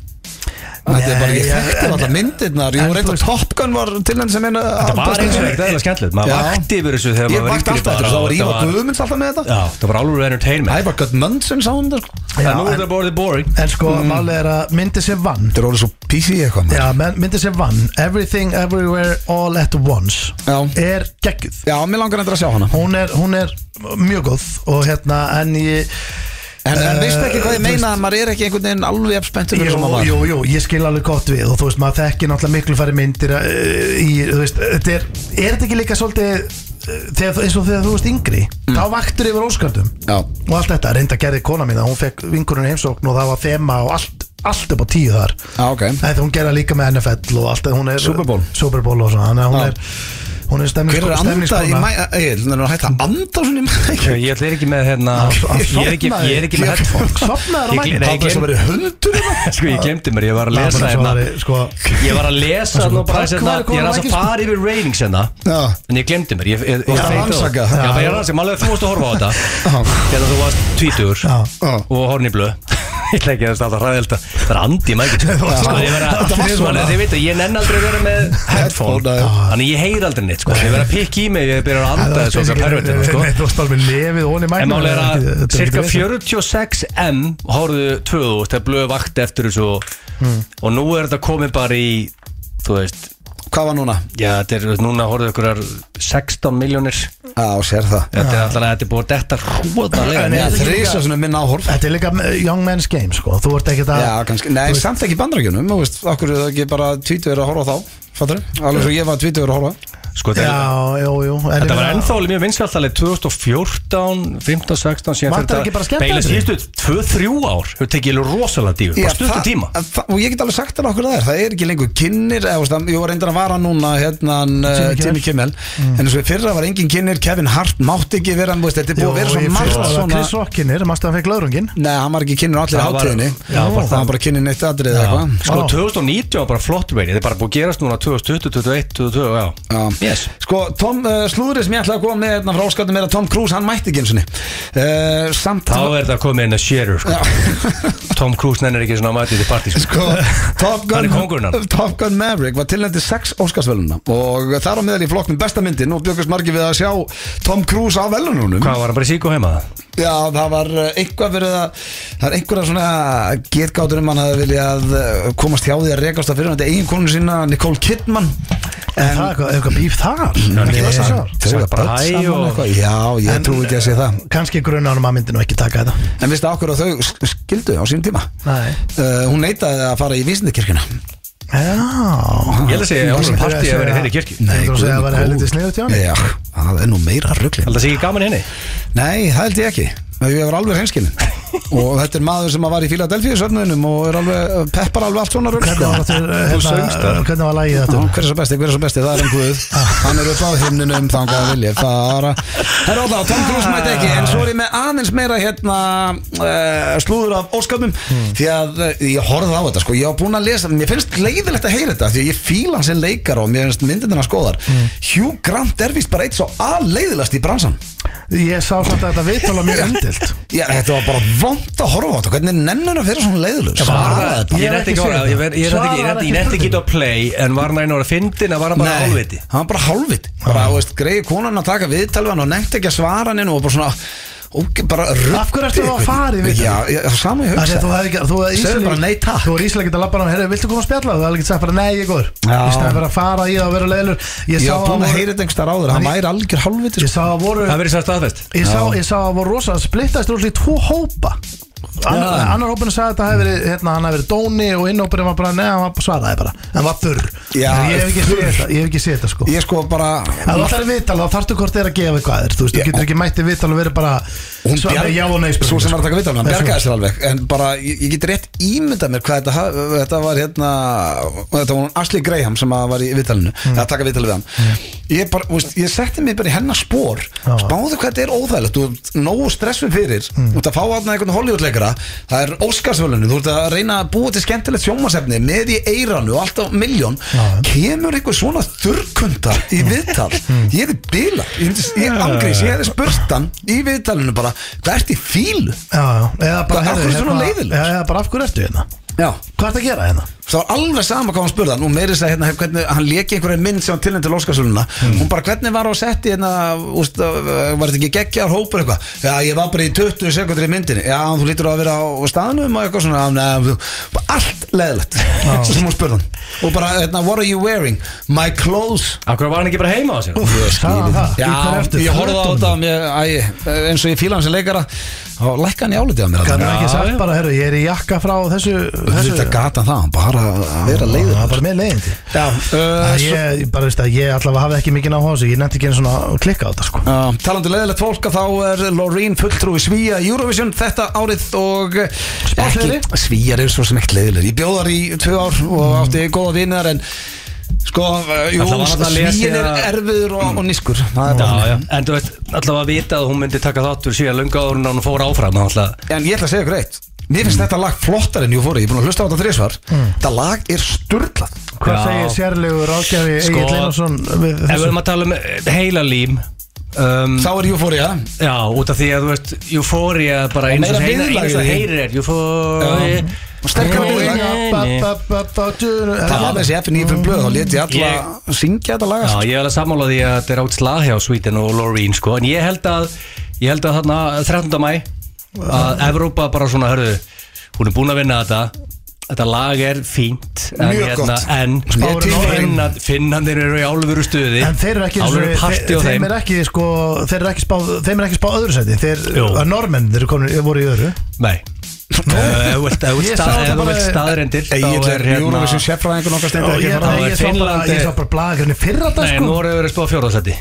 Þetta er bara, ég þekkti en- alltaf myndirnar. Reynda þú veist- Top Gun var tilnæmt sem eina Þetta var eins og ekkert eðla skemmtilegt. Maður vakti yfir þessu þegar Ég maður var vakti yngri alltaf bara. þetta, það var Ívar Guðmunds alltaf með þetta. Já, það var alveg entertainment. Ævar Gudmundsson sáum þetta. Sko. Það er nú en- þetta borðið boring. En sko, málið er að myndi sem vann. Þetta er orðið svo PC eitthvað. Já, men- myndi sem vann. Everything, Everywhere, All at Once Já. Er geggjuð. Já, mér langar endur að sjá hana. Hún er, hún er mjög góð Og hérna, en ég En, en Eh, veistu ekki hvað ég meina að maður er ekki einhvern veginn alveg jafn spenntur fyrir sem maður var jú, jú, ég skil alveg gott við og þú veist, maður þekki náttúrulega miklu færi myndir uh, í, þú veist, þetta er er þetta ekki líka svolítið uh, þegar, eins og þegar þú veist yngri Mm. þá vaktur yfir óskardum Já. og allt þetta, reynda gerði kona mín hún fekk vinkurinn heimsókn og það var þema og allt, allt upp á tíu þar Já, ok Nei, hún gerði líka með NFL og allt hún er, Super Bowl. Super Bowl og svona, þannig að hún Já. er hún er stemningskona er hægt að anda svona í mæ Ég ætla ekki með hérna Ég er ekki, ég er ekki með headphone. Ég hérna. [LAUGHS] Sko ég glemdi mér, ég var að lesa hérna. ég, sko, Ég var að lesa hérna væri Ég er að sko. fara yfir ratings hérna. En ég glemdi mér, ég, ég, ég ég er að málega þú varst að horfa á þetta. Þegar þú varst tvítur. Og horfni blöð Ég ætla ekki að það er ræðilt að Það er andi í mækinn [LAUGHS] sko. Sko, ég vera Sko, svona. Þið veit að ég nenn aldrei að vera með headphone. Þannig ég heyr aldrei neitt sko. Ég vera að pikka í mig Ég byrjar að anda þessu okkar pervertinu sko. En máli er að cirka vesen. 46M horfðu 2000 þegar blöðu vakti eftir þessu Hmm. og nú er þetta komið bara í þú veist, Hvað var núna? já þetta er núna horfðu ykkur 16 miljónir Já, sér það. Þetta er alltaf þetta er búið detta hróðalega En Já, er þetta þrýsa svona minna áhorf. Þetta er líka Young Men's Game sko. Þú ert ekki það Já, kannski, nei, samt ekki í bandarækjunum Þú veist, okkur er það ekki bara tvítur að horfa þá? Fattur? Alveg svo ég var tvítur að horfa sko, Já, jú, jú. Þetta var meina- ennþá alveg mjög vinskaltaleg 2014, 15, 16 síðan Vantar ekki bara þetta- beila skemmtiatriði? síðustu 2-3 ár hefur tekið alveg rosalega díu, bara stuttu tíma. Og ég get alveg sagt það okkur það er Það er ekki lengur kynir Ég var reyndar að vara núna hérna Jimmy Jimmy Kimmel. Mm. En eins og í fyrra var engin kynir Kevin Hart mátti ekki vera Þetta er búið að vera svo margt að svona Chris Rockinir, mástu að hann fekk laurungin Nei, hann var ekki kynir á allir bara Það var bara kynir neitt aðrið Sko Ó. 2019 var bara flott reyni Þetta bara búið að gerast núna 2020, 2021, 2022 já. Já. Yes Sko, Tom uh, Slúðri sem ég ætlaði að koma með hérna frá áskattum er að Tom Cruise, hann mætti ekki eins og uh, Samt Þá er þetta komið inn að sharer sko. Tom Cruise nennir ekki svona að mæti til partí sko. Sko, Top Hann Gun, er hann. Top Gun Maverick var tilnæntið sex Óskarsvöluna og þar á meðal í flokknum besta myndin og byggast margir við að sjá Tom Cruise á velununum Hvað var hann bara í sík og heima? Já, það var uh, einhvað verið að það er einhverja svona getgátur um hann að vilja að komast hjá því að rekast að fyrir hann eigin konu sína Nicole Kidman En það er eitthvað- er bíf þar? Ekki Nei. Þau eru bara hæ og- Já, ég trú ekki að sé það. Kannski grunnanum að myndi nú ekki taka þetta. En veistu okkur að þau sk- skildu á sínum tíma? Nei. Uh, Hún neitaði að fara í vísindikirkina Já. Ég held að segja að hún partí að vera í þeirri kirkju. Nei, þú segja að vera helviti sniðut hjá henni. Já, það er nú meira ruggli Held að segja gaman henni? Nei, það held ég ekki Ég var alveg hreinskilin Og þetta er maður sem var í Philadelphia söfnunum Og er alveg, peppar alveg allt svona Hvernig var sko. þetta söngst hérna. Hvernig var lagið Já, þetta Hver er svo besti, hver er svo besti, það er einn guð. Hann er upp á himninum, þangað að vilja fara. Það er alltaf, Tom Cruise mætti ekki En svo er ég með aðeins meira hérna uh, Slúður af óskapnum Því að uh, ég horfði á þetta sko. Ég var búinn að lesa, mér finnst leiðilegt að heyra þetta Því að ég fíla hann sem leikar og mér finnst myndindina skoðar Hugh Grant er vist bara eitt svo aðleiðilegast í bransan Ég sá samt að þetta viðtala mjög [LAUGHS] umdilt Já, þetta var bara vond að horfa á þetta. Hvernig nennur að vera svona Svaraði bara. Ég er ekki ára Ég er ekki spurningu. að play En var hann einu ára fyndin að var hann bara Nei, álviti? hann var bara hálfviti. Greiði konan að taka viðtalvan og nefndi ekki að svara henni og bara svona og bara ruddi Af hverju ertu þá að fara í viðtal? Já, já, það er sama ég Þannig hugsa að þú hefði ekki Þú hefði Segðu bara nei, takk. Þú hefði íslega getað labbað hann Herri, viltu koma að spjalla? Þú hefði ekki sagt bara nei, ég er góður Já. Í stæði fyrir að fara í það og vera leiðilur Ég Ég sá var búin að að voru- heyra þetta einhverstað áður Hann Ég- væri algjör hálfviti Ég sko. sá að voru Það verið sér staðfest Ég sá, Já. ég sá að voru rosa splittast úr í tvo hópa Annar, annar hópinu sagði að þetta hefði verið hérna, hann hefði verið dóni og inn hópinu var bara neða, hann bara svaraði bara. Hann var þurr. Já, En ég hef ekki séð þetta, ég hef ekki séð þetta sko. Ég sko bara Ef þú ætlar að viðtala þá þarftu hvort er að gefa eitthvað þér Þú veist, þú getur ekki mætti viðtala og verið bara Hún svara bjarg- já og nei Svo sem var að taka viðtalna, hann Nei, svo- bjargaði sér alveg. En bara, ég, ég get rétt ímyndað mér hvað þetta, ha- þetta var hérna Þetta var hún Ashley Graham sem að var í viðtalinu Mm. Að taka viðtalið við hann ég, bara, veist, ég setti mig bara í hennar spór spáðu hvað þetta er óþægilegt. Þú ert nógu stressum fyrir. Mm. þú ert að fá aðna einhvern Hollywoodleikara. Það er Óskarsvölunni, þú ert að reyna að búa til skemmtilegt sjómasefni með í eiranu og alltaf miljón, kemur einhver svona þurrkunda í viðtal? Mm. ég hefði bila ég, myndi- ég hefði spurt hann í viðtalinu bara, hvað ert í fílu? Já, já, eða bara svona hérna- leiðilegur? Já, eða bara af hverju ertu hérna? Já, Hvað ertu að gera hérna? Það var alveg sama hvað hann spurði. Hann og meiri segja hérna hvernig hann leki einhverja mynd sem hann tilnæmt til Óskarsvöluna hún bara hvernig var á setti hérna úst, var þetta ekki geggjar hópur eitthvað? Já ég var bara í 20 sekundur í myndinni. Já þú lítur að vera á staðnum og eitthvað svona. Neð, allt leðilegt [LAUGHS] sem hún spurði hann. Og bara hérna what are you wearing? My clothes. Akkur var hann ekki bara heima á sér? Hann Já, ég horfði á þetta mér, æ, eins og ég fíla hann sem leikara og lækka hann í álitið á mér. Kannu þarna. ekki sagt bara, herru, ég er í jakka frá þessu þetta gata hann það, bara að vera leiður Það er bara með leiðindi Já, uh, Ég, bara veist að ég allavega hafði ekki mikið á þessu Ég nefndi ekki einu svona að klikka á þetta sko. Já, talandi um leiðilegt fólk að þá er Loreen fulltrúi Svíja í Eurovision þetta árið og eh, Svíjar eru svo sem ekkert leiðilegir ég bjóðar í tvö ár og átti góða vinnar en sko, jú, var Svíin er að- erfiður og, og niskur það er Já, bara já, en þú veist, allavega að vita að hún myndi taka þáttur síðan lunga áður en hún fór áfram alltaf, En ég ætla að segja ykkur eitt Mér finnst þetta lag flottar en ég fór Ég er búin að hlusta á þetta þrísvar Þetta lag er sturlað. Hvað Já. segir sérlegur ráðgjafi Sko, Egil Einarsson við ef við þessu? erum að tala um heila lím um, Þá er Euphoria. Já, út af því að þú veist Euphoria bara eins og meira heyrir viðlag eins og í því. heyrir er. Euphoria. Og sterkara viðlag. Ba- ba- ba- ba- djur- Það var þessi FNI fyrir blöð og leti alla syngja þetta lag. Já, ég er alveg sammála því að þetta er átt slag hjá Sweden og Loreen sko. En ég held að, ég held að þarna 13. mæ Að Evrópa bara svona, hörðu Hún er búin að vinna þetta. Þetta lag er fínt en, Mjög hérna, gott. En Ég er til finnan, finnandir eru í álfuru stuði. En þeir eru ekki eins og- Álfuru partí þeir, á þeim þeim. er ekki sko þeir eru ekki spáð þeim er ekki spáð öðru sæti. Þeir Jú. að normenn þeir eru komin voru í öðru. Nei. Ef þú vilt- ef þú vilt Ég sá stað- þetta ef þú bara- vilt staðrendir Ég er Eurovision sérfræðingur nokkar stendur ekki ég, fara nei, þá er ég sá bara Finnlandi- ég sá bara blagarinn fyrra dag Nei, sko. Nóri er spáð fjórðarsæti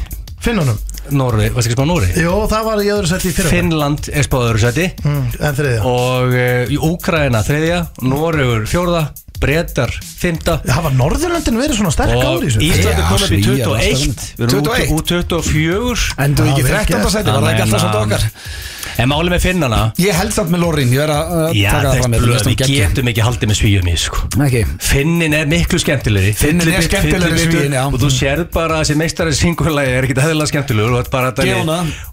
Finnunum Nóri, varst ekki spáð Nóri? Jú, það var í öðru sæti í fyrra. Finnland er spáð öðru sæti mm, En þriðja og uh, í Úkraina þriðja, Noregur fjórða Bretar fymta Það var Norðurlöndin verið svona sterk og ári í þessu Ísland Já, komið upp í Svíar alltaf 21 unnið. við erum 21? út, út 24 Endur Já, ekki vel 13. gert. sæti, var það ekki alltaf svona okkar En máli með finnana? Ég held samt með Loreen, ég verð að uh, Já, taka það fram með blöð, við getum ekki haldið með svíum í sko. Ekki. Finnin er miklu skemmtilegri. Finnin er skemmtilegri Svíinn, já. Og þú sérð bara að þessi meistari singulagi er ekkit aðeins skemmtilegur og,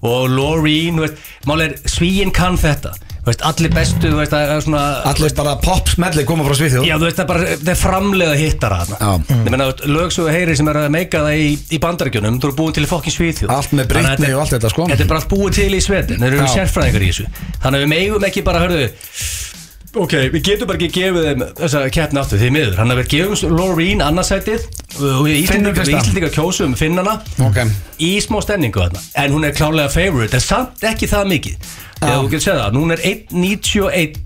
og veist, máli er Svíin kann þetta veist, Allir bestu, veist, það er svona Allir bara pop smelli koma frá Svíþjóð Já, þú veist, það er bara, það er framleiða hittara þarna Já. Ég meina, lög svo heyri sem er að meika það í, í bandarækjunum Þú eru búin til í fokkin Svíþjóð Allt með Þannig að Britney og allt þetta, sko. Þetta er bara allt búið til í svetin Þeir eru Já. sérfræðingar í þessu Þannig að við megum ekki bara, hörðu Ok, við getum bara ekki gefið þeim þessa keppni áttu því miður. Þannig að við gefum Loreen annarsætið Og við Íslendingar kjósum finnana. Ok. Í smá stemningu þarna. En hún er klálega favorite En samt ekki það mikið. Þegar þú getur séð það Hún er 1.91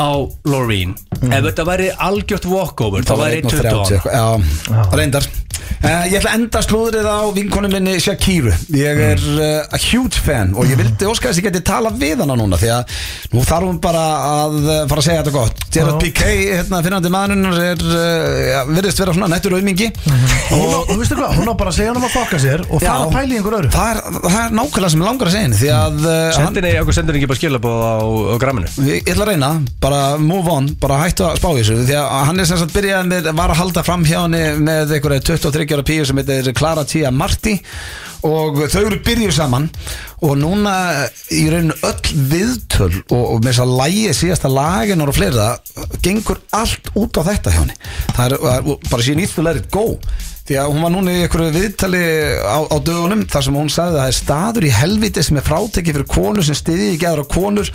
á Loreen. Ef þetta væri algjört walkover Þá væri 1.20 á hana. Já, reyndar uh, Ég ætla að enda slúðrið á vinkonu minni Shakiru Ég er uh, a huge fan og ég vildi óska þess að ég geti tala við hana núna því að nú þarf hún bara að uh, fara að segja þetta gott. Gerard Já. Piqué, hérna, finnandi maðurinn er, uh, ja, virðist vera svona nettur auðmingi Hún á, þú veistu hvað, hún á bara að segja hann um að fokka sér og fara að pæla í einhver öðru. Það er, það er nákvæmlega sem mig langar að segja henni því að uh, hann, Sendinni, okkur sendur ekki bara skilabóð á, á gramminu. Ég ég ætla að reyna, bara move on bara hættu að spá í þessu því að hann er sem sagt byrjað með, var að halda fram hjá henni með einhverja 23 ára píu sem heitir Clara Tia Marti. Og þau eru byrjuð saman. Og núna í rauninu öll viðtöl og, og með þess að lægi síðasta lagin og fleira gengur allt út á þetta hjá henni. Það er, það er bara síðan let it go. Því að hún var núna í einhverju viðtali á, á dögunum þar sem hún sagði að það er staður í helviti sem er frátekið fyrir konur sem stiði ekki aðra konur.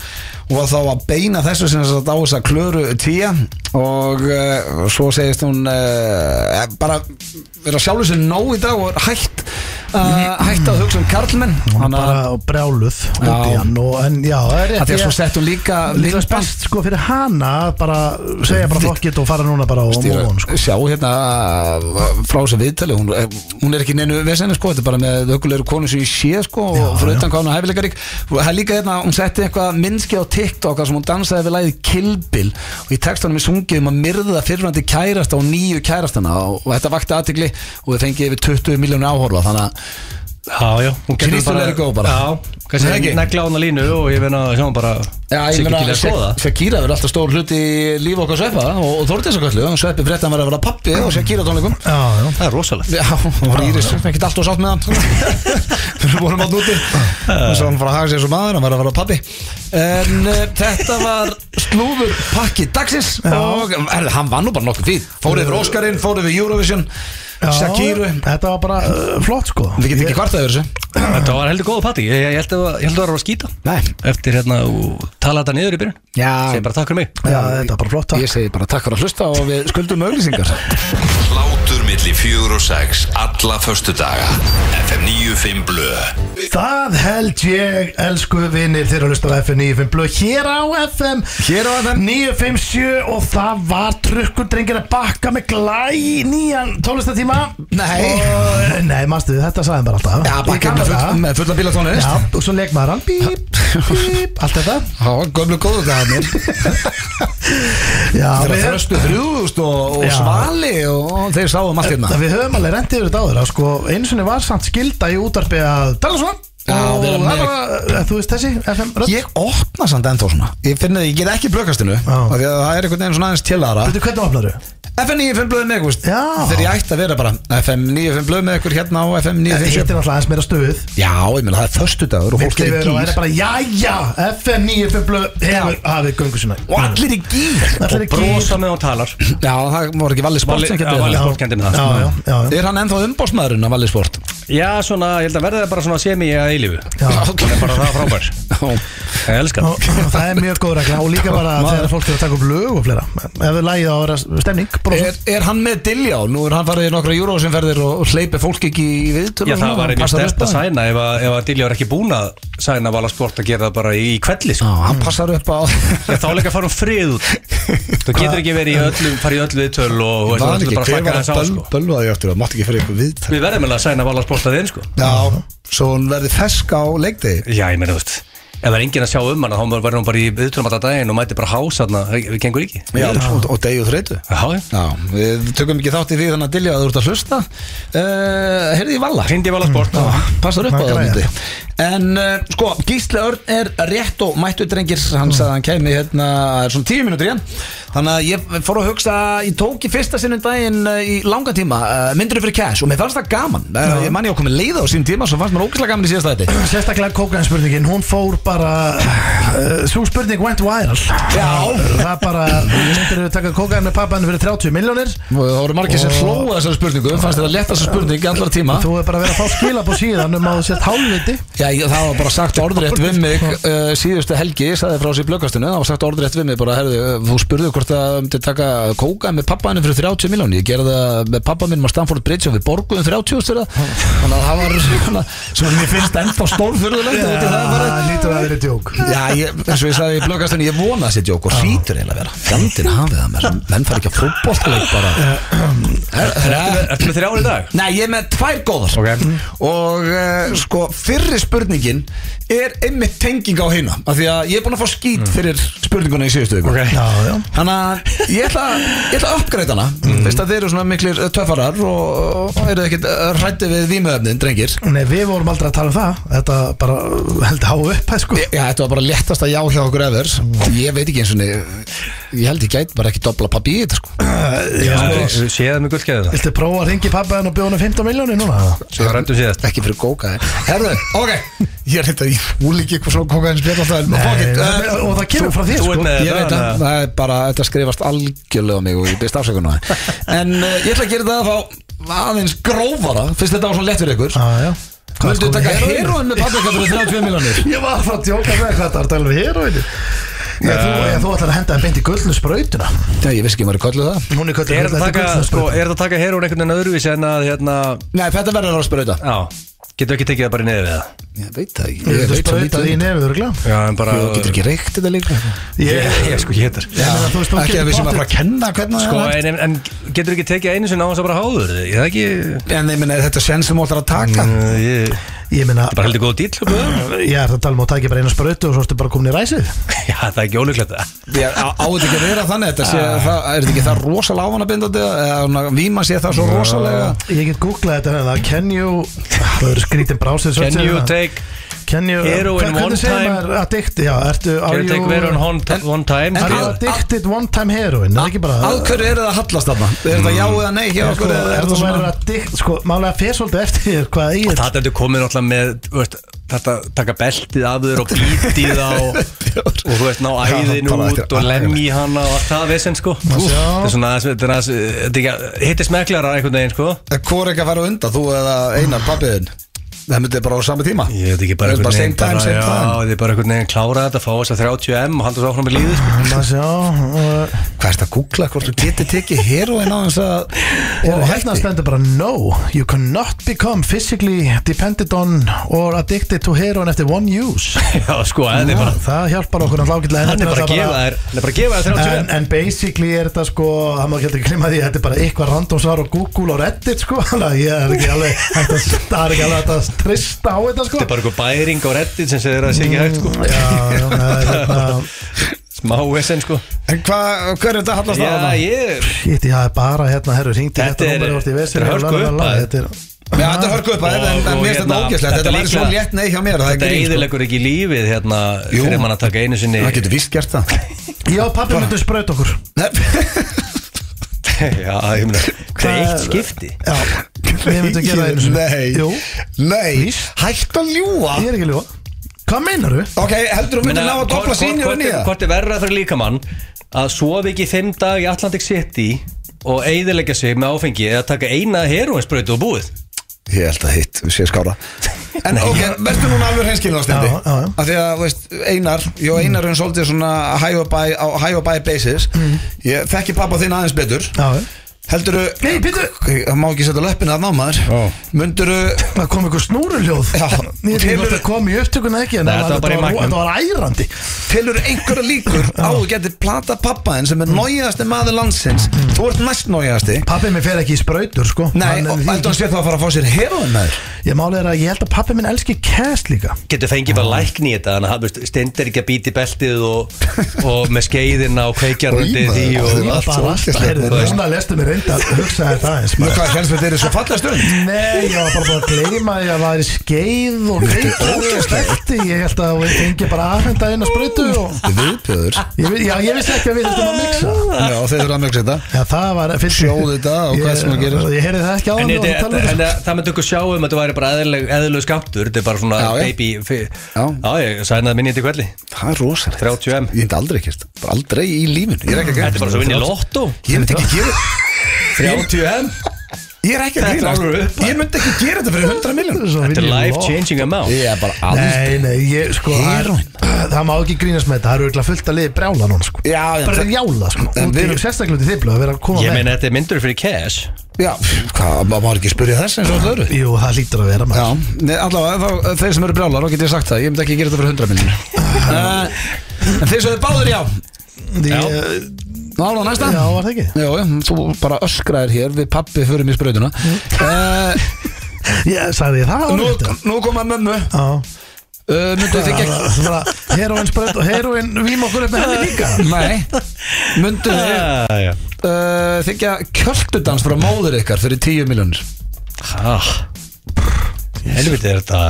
Og þá að beina þessu sem þess að á þess að klöru tíja og uh, svo segist hún uh, bara vera sjálfur sér nóg í dag og er hægt uh, Hætti að hugsa um karlmenn. Hún er að bara brjáluð Já. En já, það er að rétt því að svo sett hún líka Líka best sko fyrir hana að bara segja bara fokkit og fara núna bara móa hún sko. Sjá hérna uh, frá þessu viðtali hún, eh, hún er ekki neinu vesenni sko þetta er bara með ökulegur konu sem ég sé sko og fyrir utan er hæfileikarík. Það er líka hérna, hún setti eitthvað minnski á TikTok sem hún dansaði við lagið Kill Bill og í textunum er sungið um að myrða fyrirvændi kærasta og nýju kærastana og, þetta vakti aðtigli og við fengið yfir 20 miljónu áhorfa þannig að Já, já, hún getur Crystal let it go bara. Já, kannski negla á hana línu og ég finna að sjá bara Já, ég til að skoða. Shakira verður alltaf stór hluti í líf okkar sveppa og, og Þórdísaköllu, og sveppi fréttan verður að vera pappi og Shakira tónleikum. Já, já. Það er rosalegt. Já, hún var Íris, ekki alltaf sátt með hann [LAUGHS] Við vorum átt úti. Og svo hann fara að haga sér sem maður, hann var að vera pappi. En uh, þetta var slúður pakki dagsins og er, hann var nú bara nokkuð fín Fór yfir Óskarinn, fór yfir Eurovision Shakiru Þetta var bara uh, flott sko. Við getum ekki kvartað yfir þessu. Þetta var heldur góða patti, ég, ég held að ég held að það var að skýta Nei, Eftir hérna og tala þetta niður í byrjun. Já. Segir bara takk fyrir mig. Já, þetta var bara flott takk. Ég segi bara takk fyrir að hlusta og við skuldum auglýsingar. Hlátur milli fjögur og sex Alla förstu daga FM 95 Blö. Það held ég, elsku vinnir þeirra að hlusta á FM 95 blöð hér á FM Hér á FM. 957 og það var trukkur drengir að bakka með glæ nýjan tónlistatíma Nei. og, Nei, manstu, þetta sagði bara alltaf. Já, Í bakka gamla með, daga. full, með fulla bílatónist Já, og svo leik maður hann. Bíp, bíp, allt þetta. [LAUGHS] Já, gömlu góðu dagarnir [LAUGHS] Já, Þegar við, þröstu þrjúðust og, og Já. svali og þeir sáum allt hérna. Við höfum alveg rentið yfir þetta áður að sko, einu sinni var samt skilda í útarpi að tala svona og það var, þú veist þessi FM rödd. Ég opna samt ennþá svona. Ég finn að ég get ekki blökastinu af því að það er einhvern veginn svona aðeins til aðra. Veitu hvernig opnar þau? FM 95 blöð með ykkur Já. Þegar ég ætti að vera bara FM 95 blöð með ykkur hérna á FM Hitt er 95 náttúrulega aðeins meira stuð Já, ég meina það er förstu dagur og fólk er í Milli og er gýr bara, jæja, FM 95 blöð hefur hafið göngu sinna Og allir í gýr Allir Og brosa með hún talar. Já, það var ekki Valli Sport sem já, Valli það Sport kendi með það. Já, já, já, já. Er hann ennþá umbásmaðurinn af Valli Sport? Já, svona, ég held að verða það bara svona semi að eilífu Já. [LAUGHS] Það er bara það frábær Já. Ég elskar Og, það og það er mjög góð regla og líka bara [LAUGHS] þegar fólk er að taka upp lög og fleira ef við lægið á að vera stemning. Er, er hann með Diljá? Nú er hann farið í nokkra júrósinferðir og og hleypir fólk ekki í viðtölu Já, það var einnig stert að það? sæna ef að, ef að Dilja var ekki búin að sæna Vala Sport að gera það bara í, kvelli Já, sko. hann passar upp á [LAUGHS] Já, þá leika að fara um frið út Þú getur ekki verið í öllu, farið í öllu viðtöl og Var þú ekki, bara hver slaka þess á að sko. það, Við verðum alveg að sæna Vala Sport að þinn sko. Svo hún verði fesk á leikdegi. Já, ég meina, þú veist Ef það er enginn að sjá um hana, þá verður hún bara í viðtölum alltaf daginn og mæti bara hás þarna, við gengur ekki. Já, og, og degi og þreytu. Já, já. Já, við tökum ekki þátt í því þannig að Dilja að þú ert að hlusta. Uh, Heyrði í Valla. Hrindi Vala Sport. Já, passar upp á Það myndi En uh, sko, Gísli Örn er rétt og mættu drengir. Hann sagði að hann kemi hérna er svona tíu mínútur í hann Þannig að ég fór að hugsa Ég tók í fyrsta sinnum daginn uh, í langa tíma uh, Myndur fyrir cash? Og mér fannst það gaman. Uh, Ég man ég á komið leið á sín tíma Svo fannst mér ógæslega gaman í síðasta þetta [CLEARS THROAT] sérstaklega kókaðin spurningin hún fór bara uh, svo spurning went viral. Já. það bara myndir við taka kókaðin með pappaðinu fyrir 30 miljónir það voru margir sem hlóða þessari spurningu Fannst þetta spurning að um að Já, ég, það var bara sagt [LAUGHS] orðrétt við mig uh, síðustu helgi, ég sagði frá sér blöggastinu það var sagt orðrétt við mig bara, herðu, þú spurðu hvort það myndi taka kóka með pappaðinu fyrir 30 miljóni, ég gerði það með pappa minn á Stamford Bridge og við borguðum 30 fyrir það, þannig að það var svona, sem mér finnst ennþá stórfurðulegt ja, það lítur að vera djók. Já, ég, eins og ég sagði í blöggastinu, ég vona þessi djók og hlýtur eiginlega að vera, fjandinn hafið það mér, menn fara ekki að fótboltaleik bara. Er- er- Ertu með þrjár í dag? Nei, ég er með tvær góðar. Og uh, sko, fyrri spurningin er einmitt tenging á hina Af því að ég er búin að fá skít fyrir spurninguna í síðustu viku. Ok. já, já. Þannig að ég ætla, ég ætla að uppgreita hana. Mm. Fyrst að þeir eru svona miklir uh, töffarar Og, og eru ekkit rætti við vímuefnin, drengir. Nei, við vorum aldrei að tala um það. Þetta bara heldur há upp sko. Já, þetta var bara léttast að já hjá okkur efers Ég veit ekki eins og Ég held ég gæti bara ekki dobla pappi í þetta sko. Já, séðan með gullkeið það Viltu prófa að ringi pappaðin og bjóða hann 15 miljónir núna? Svo rættum síðast. Ekki fyrir kóka Herðu, ok Ég er þetta, ég fúl ekki eitthvað svona it, Nei, uh, og það kemur frá þér sko. Ég veit það, að það er bara, þetta skrifast algjörlega mig og ég byrst afsökun á það [LAUGHS] En uh, ég ætla að gera það að fá aðeins grófara Fyrst þetta var svona lett fyrir ykkur. Já, já. Hvað Vildu sko, taka heroin með paprika fyrir 32 miljonir Ég var að fara að tjóka með hvað það er að tala um heroinu Ég, þú, ætlar að henda það beint í gullnu sprautuna Já, ég vissi ekki maður kölluð það. Hún er Er þetta þetta taka, sko, sprauta. er þetta taka herun einhvern veginn öðruvísi en að hérna Nei, þetta verður að sprauta. Já, Getur ekki tekið það bara í við það Ég veit það ekki. Ég Ég veit sprauta um í nefið örgulega Já, en bara Þú getur ekki reykt þetta líka. Ég, ég sko hétar Ég meina, þú veist, þú Ekki að við sem að fara að kenna hvernig Sko, það er. en, en, en getur ekki tekið einu sinni á þess að bara háður Ég það ekki En ég minna, þetta sen sem þú ætlar að taka? Uh, Ég Ég meina, bara heldur góð dýl sko. ég er að tala um að taka bara eina sprautu og svo ertu bara komin í ræsið? Já, það er ekki ólíklegt það. Ég á á þetta ekki að vera þannig? Þetta sé, það, er þetta ekki það rosalega ávanabindandi eða víma sé það svo rosalega? Ég get googlað þetta hérna. Can you [LAUGHS] Það eru skrítin brásið Can you take Can you heroin one time? maður Addict, já, ertu Can you take veron one, one time Are you addicted one time heroin? Það er ekki Að er það að hallast þarna? Er þetta já eða nei sko, er er þetta þú svona verður addict Sko, málega fer svolítið eftir Hvað eigið Það er komið náttúrulega með Þetta taka beltið af þér og bítið á og, [LAUGHS] og þú veist ná æðin út er og lemmi hana og allt það vesen sko. Þetta er svona þetta er aðeins- þetta er ekki hittir smeklara einhvern veginn sko Hvor er ekki að fara á undan, þú eða einar pappiðin? Það myndi bara á sami tíma. Ég veit ekki bara Það er einhvern veginn bara, já, þið er bara einhvern veginn klára þetta fá þess að 30M og halda svo áfram með lífið sko. Og- Hvað er þetta að googla? Hvort þú getur tekið heroin á þess að Og hérna stendur bara No, you cannot become physically dependent on or addicted to heroin after one use. [LAUGHS] Já sko, það er bara Það hjálpar okkur að hlákilega Hann er bara að gefa þér Hann er bara að gefa þér 30M En, basically er þetta sko það má ekki heldur glimma því þetta er bara eitthvað random svar á Google og Reddit sko. [LAUGHS] Er [LAUGHS] það er ekki alveg að trista á þetta sko. Þetta er bara eitthvað bæring á reddit sem segir að það sé ekki hægt sko. Já, já, það er hérna Smá vesen sko. En hvað, hver er þetta að hallast á Já, þarna? ég Shit, hafi bara hérna, herru, ringdi Þetta þetta er- þetta er hörku upphæð. Þetta er Já, þetta er hörku upp að þetta en, mér finnst þetta hérna, ógæslegt Þetta þetta væri svo létt nei hjá mér það er Þetta sko. eiðilegur ekki lífið hérna fyrir mann að taka einu sinni Það getur vist gert það. Já, pappi myndi spraut okkur [LAUGHS] [LAUGHS] Já, ég meina Þetta er eitt skipti? Já, ég myndi gera það einu Nei, Jú, nei, hætt að ljúa ég er ekki að ljúa Hvað meinar þú? Ok, heldur þú myndir ná að Hvort- dobla hvort- sínjur er- það? Hvort er verra fyrir líkamann að sofa ekki fimm dag í Atlantic City og eiðilegja sig með áfengi eða taka eina heroinsbrautu og búið Ég held að hitt, við séum skára. En ok, verður núna alveg hreinskilin á stendi. Já, já, já. Af því að, veist, Einar Jó, Einar er svolítið svona high or by, á high or by basis. Ég þekki pappa þinn aðeins betur. Já, já Heldur Nei, býttu. Það má ekki setja löppina að ná maður. Já. Mundur Það kom einhver snúruljóð. Já. Ég veit hvort það kom í upptökuna ekki En Nei, það þetta var bara í magnum. þetta var ærandi. Telur einhverja líkur á að geti plata pappaðin sem er nóiðasti maður landsins? Þú ert næst nóiðasti Pappi minn fer ekki í sprautur sko. Nei, og heldur hann sé þá að fara að fá sér heroin með þér Ég máli er að ég held að pappi minn elski cast líka. Getur fengið bara lækni í þetta Þannig að hann stendur ekki að býti beltið og, og með skeiðina og því maður, og það er allt svo reynda að hugsa þetta aðeins Nú hvað, helst þetta er svo fallega stund? Nei, ég var bara búin að gleyma því að það væri skeið og kveikjarhundi og stekti Ég held að við fengi bara aðfenda eina sprautu og Viðbjöður ég, vi- Já, ég vissi ekki að við þurftum að mixa. Já, þeir eru að það var fyrst Sjóðu þetta og hvað sem að gera. Ég heyrði það ekki á þetta, en það- það myndi okkur sjá um að þetta væri bara eðlulegu skaptur Þetta er bara svona baby fi- Já. Já, ég sænaði minni til kvelli Það er rosalegt. 30M. Ég myndi aldrei kert Bara aldrei í lífinu. Ég er ekki að Þetta er bara svo vinn í lottó Ég myndi ekki gera 30M Ég er ekki að Þetta er alveg gera upp. Ég myndi ekki gera þetta fyrir 100 miljón Þetta er life changing amount. Ég er bara aldrei Nei, nei, ég, sko það er-. Það má ekki grínast með þetta, það eru örugglega fullt að liði brjála núna, sko. Já, en Bara það- rjála, sko. En Og við- til sérstaklega til þiblu að vera að koma Ég með. meina þetta er myndur fyrir cash. Já, hvað, maður má ekki spyrja þess eins og það eru Jú, það lítur að vera Já, maður nei, allavega, þá, þeir sem eru brjálar, þá get ég sagt það. Ég myndi ekki gera þetta fyrir 100 miljón [LAUGHS] En þeir sem eru báður, já. Því, Já. eh, Nála næsta. Já, var það ekki? Já, já, þú bara öskraðir hér Við pappi förum í sprautuna uh, [LAUGHS] Ég sagði ég það nú, áður nú koma mömmu. Uh, Já Myndu þið ekki Heroin spröð og heroin vím okkur upp með henni líka? [LAUGHS] Nei. Myndu þið Já, já. Uh, þykja kjöldudans frá móður ykkar fyrir 10 miljónir Ah. Helviti er þetta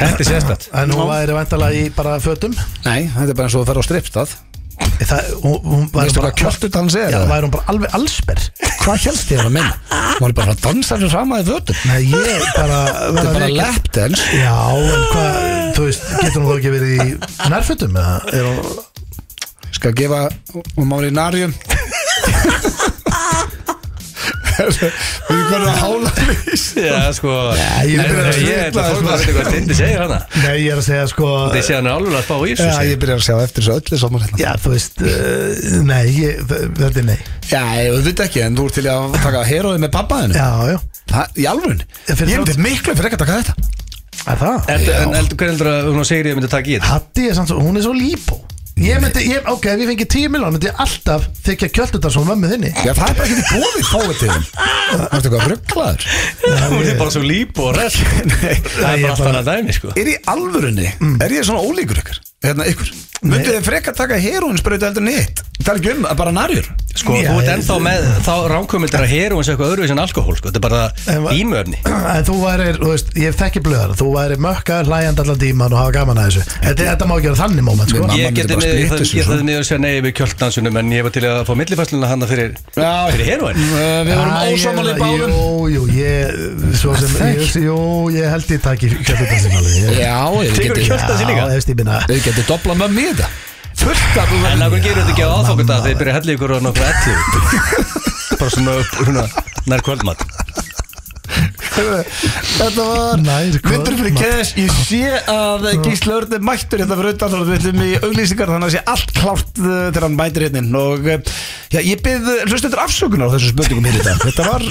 Þetta er sérstætt En hún væri vantalega í bara fötum? Nei, þetta er bara eins og að ferða á strippstað Það, Veistu hvað kjöldudans er? Já, eða? væri hún bara alveg allsber Hvað helst ég að minna? Hún er bara að dansa fyrir sama í fötum Nei, ég bara Þetta er bara lapdance Já, en hvað, þú veist, getur hún þá ekki verið í nærfötum eða er hún Skal gefa Hún má í narjum Við erum að hála vís Já, sko. Ég Nei, byrja að Ég er að veit hvað Tindi segir hana Nei, ég er að segja sko Þið sé hann er alveg að spá í Já, ég byrjar að sjá eftir þessu öllu saman hérna. Já, þú veist, uh, nei, ég, þetta er nei. Já, ég veit ekki, en þú ert til að taka heroði með pappaðinu Já, já. Það, í fyrir Ég myndi miklu fyrir ekki að taka þetta. Er það? En heldur- hvernig heldur að hún segir ég myndi taka í þetta? Hatti er samt svo, hún er svo líbó Ég myndi, ég, ok, ef ég fengi 10 miljón myndi ég alltaf þykja kjöldundar svo mömmu þinni. Já, það er bara ekki bóðið þeim Það er eitthvað rugglaður Hún er bara svo líp og rest Það er ég bara allt bara- annað dæmi sko. Er í alvörunni, er ég svona ólíkur ykkur? Hérna ykkur Myndið þið frekar taka heroinsprautu heldur Það er ekki um, að bara narjur. Sko, Já, þú ert ennþá með þá ránkvömyndir að heroin sé eitthvað öðruvísi en alkohól sko. Þetta er bara En [CLEARS THROAT] þú væri, þú veist, ég þekki blöðar. Þú væri mökka, hlæjand allan tíman og hafa gaman að þessu. Þetta, þetta má ekki vera þannig moment, sko. Ég geti niður, sko. að segja nei við kjölddansunum en ég var til að fá millifæsluna hana fyrir, fyrir heroin Við vorum ósámáli báðum Getum dobla mömmu í þetta. Fullt af En það gerur þetta ekki á aðfokunda þegar þið byrja að hella ykkur og nokkuð ellu [LAUGHS] Bara svona, svona nær kvöldmatt Þetta var Myndur fyrir cash Ég sé að Gísli Örn er mættur hérna fyrir utan og við ætlum í auglýsingar þannig að sé allt klárt uh, þegar hann mætir hérna inn. Og uh, já, ég byrð hlustendur afsökunar á þessu spurningum hér í dag. Þetta var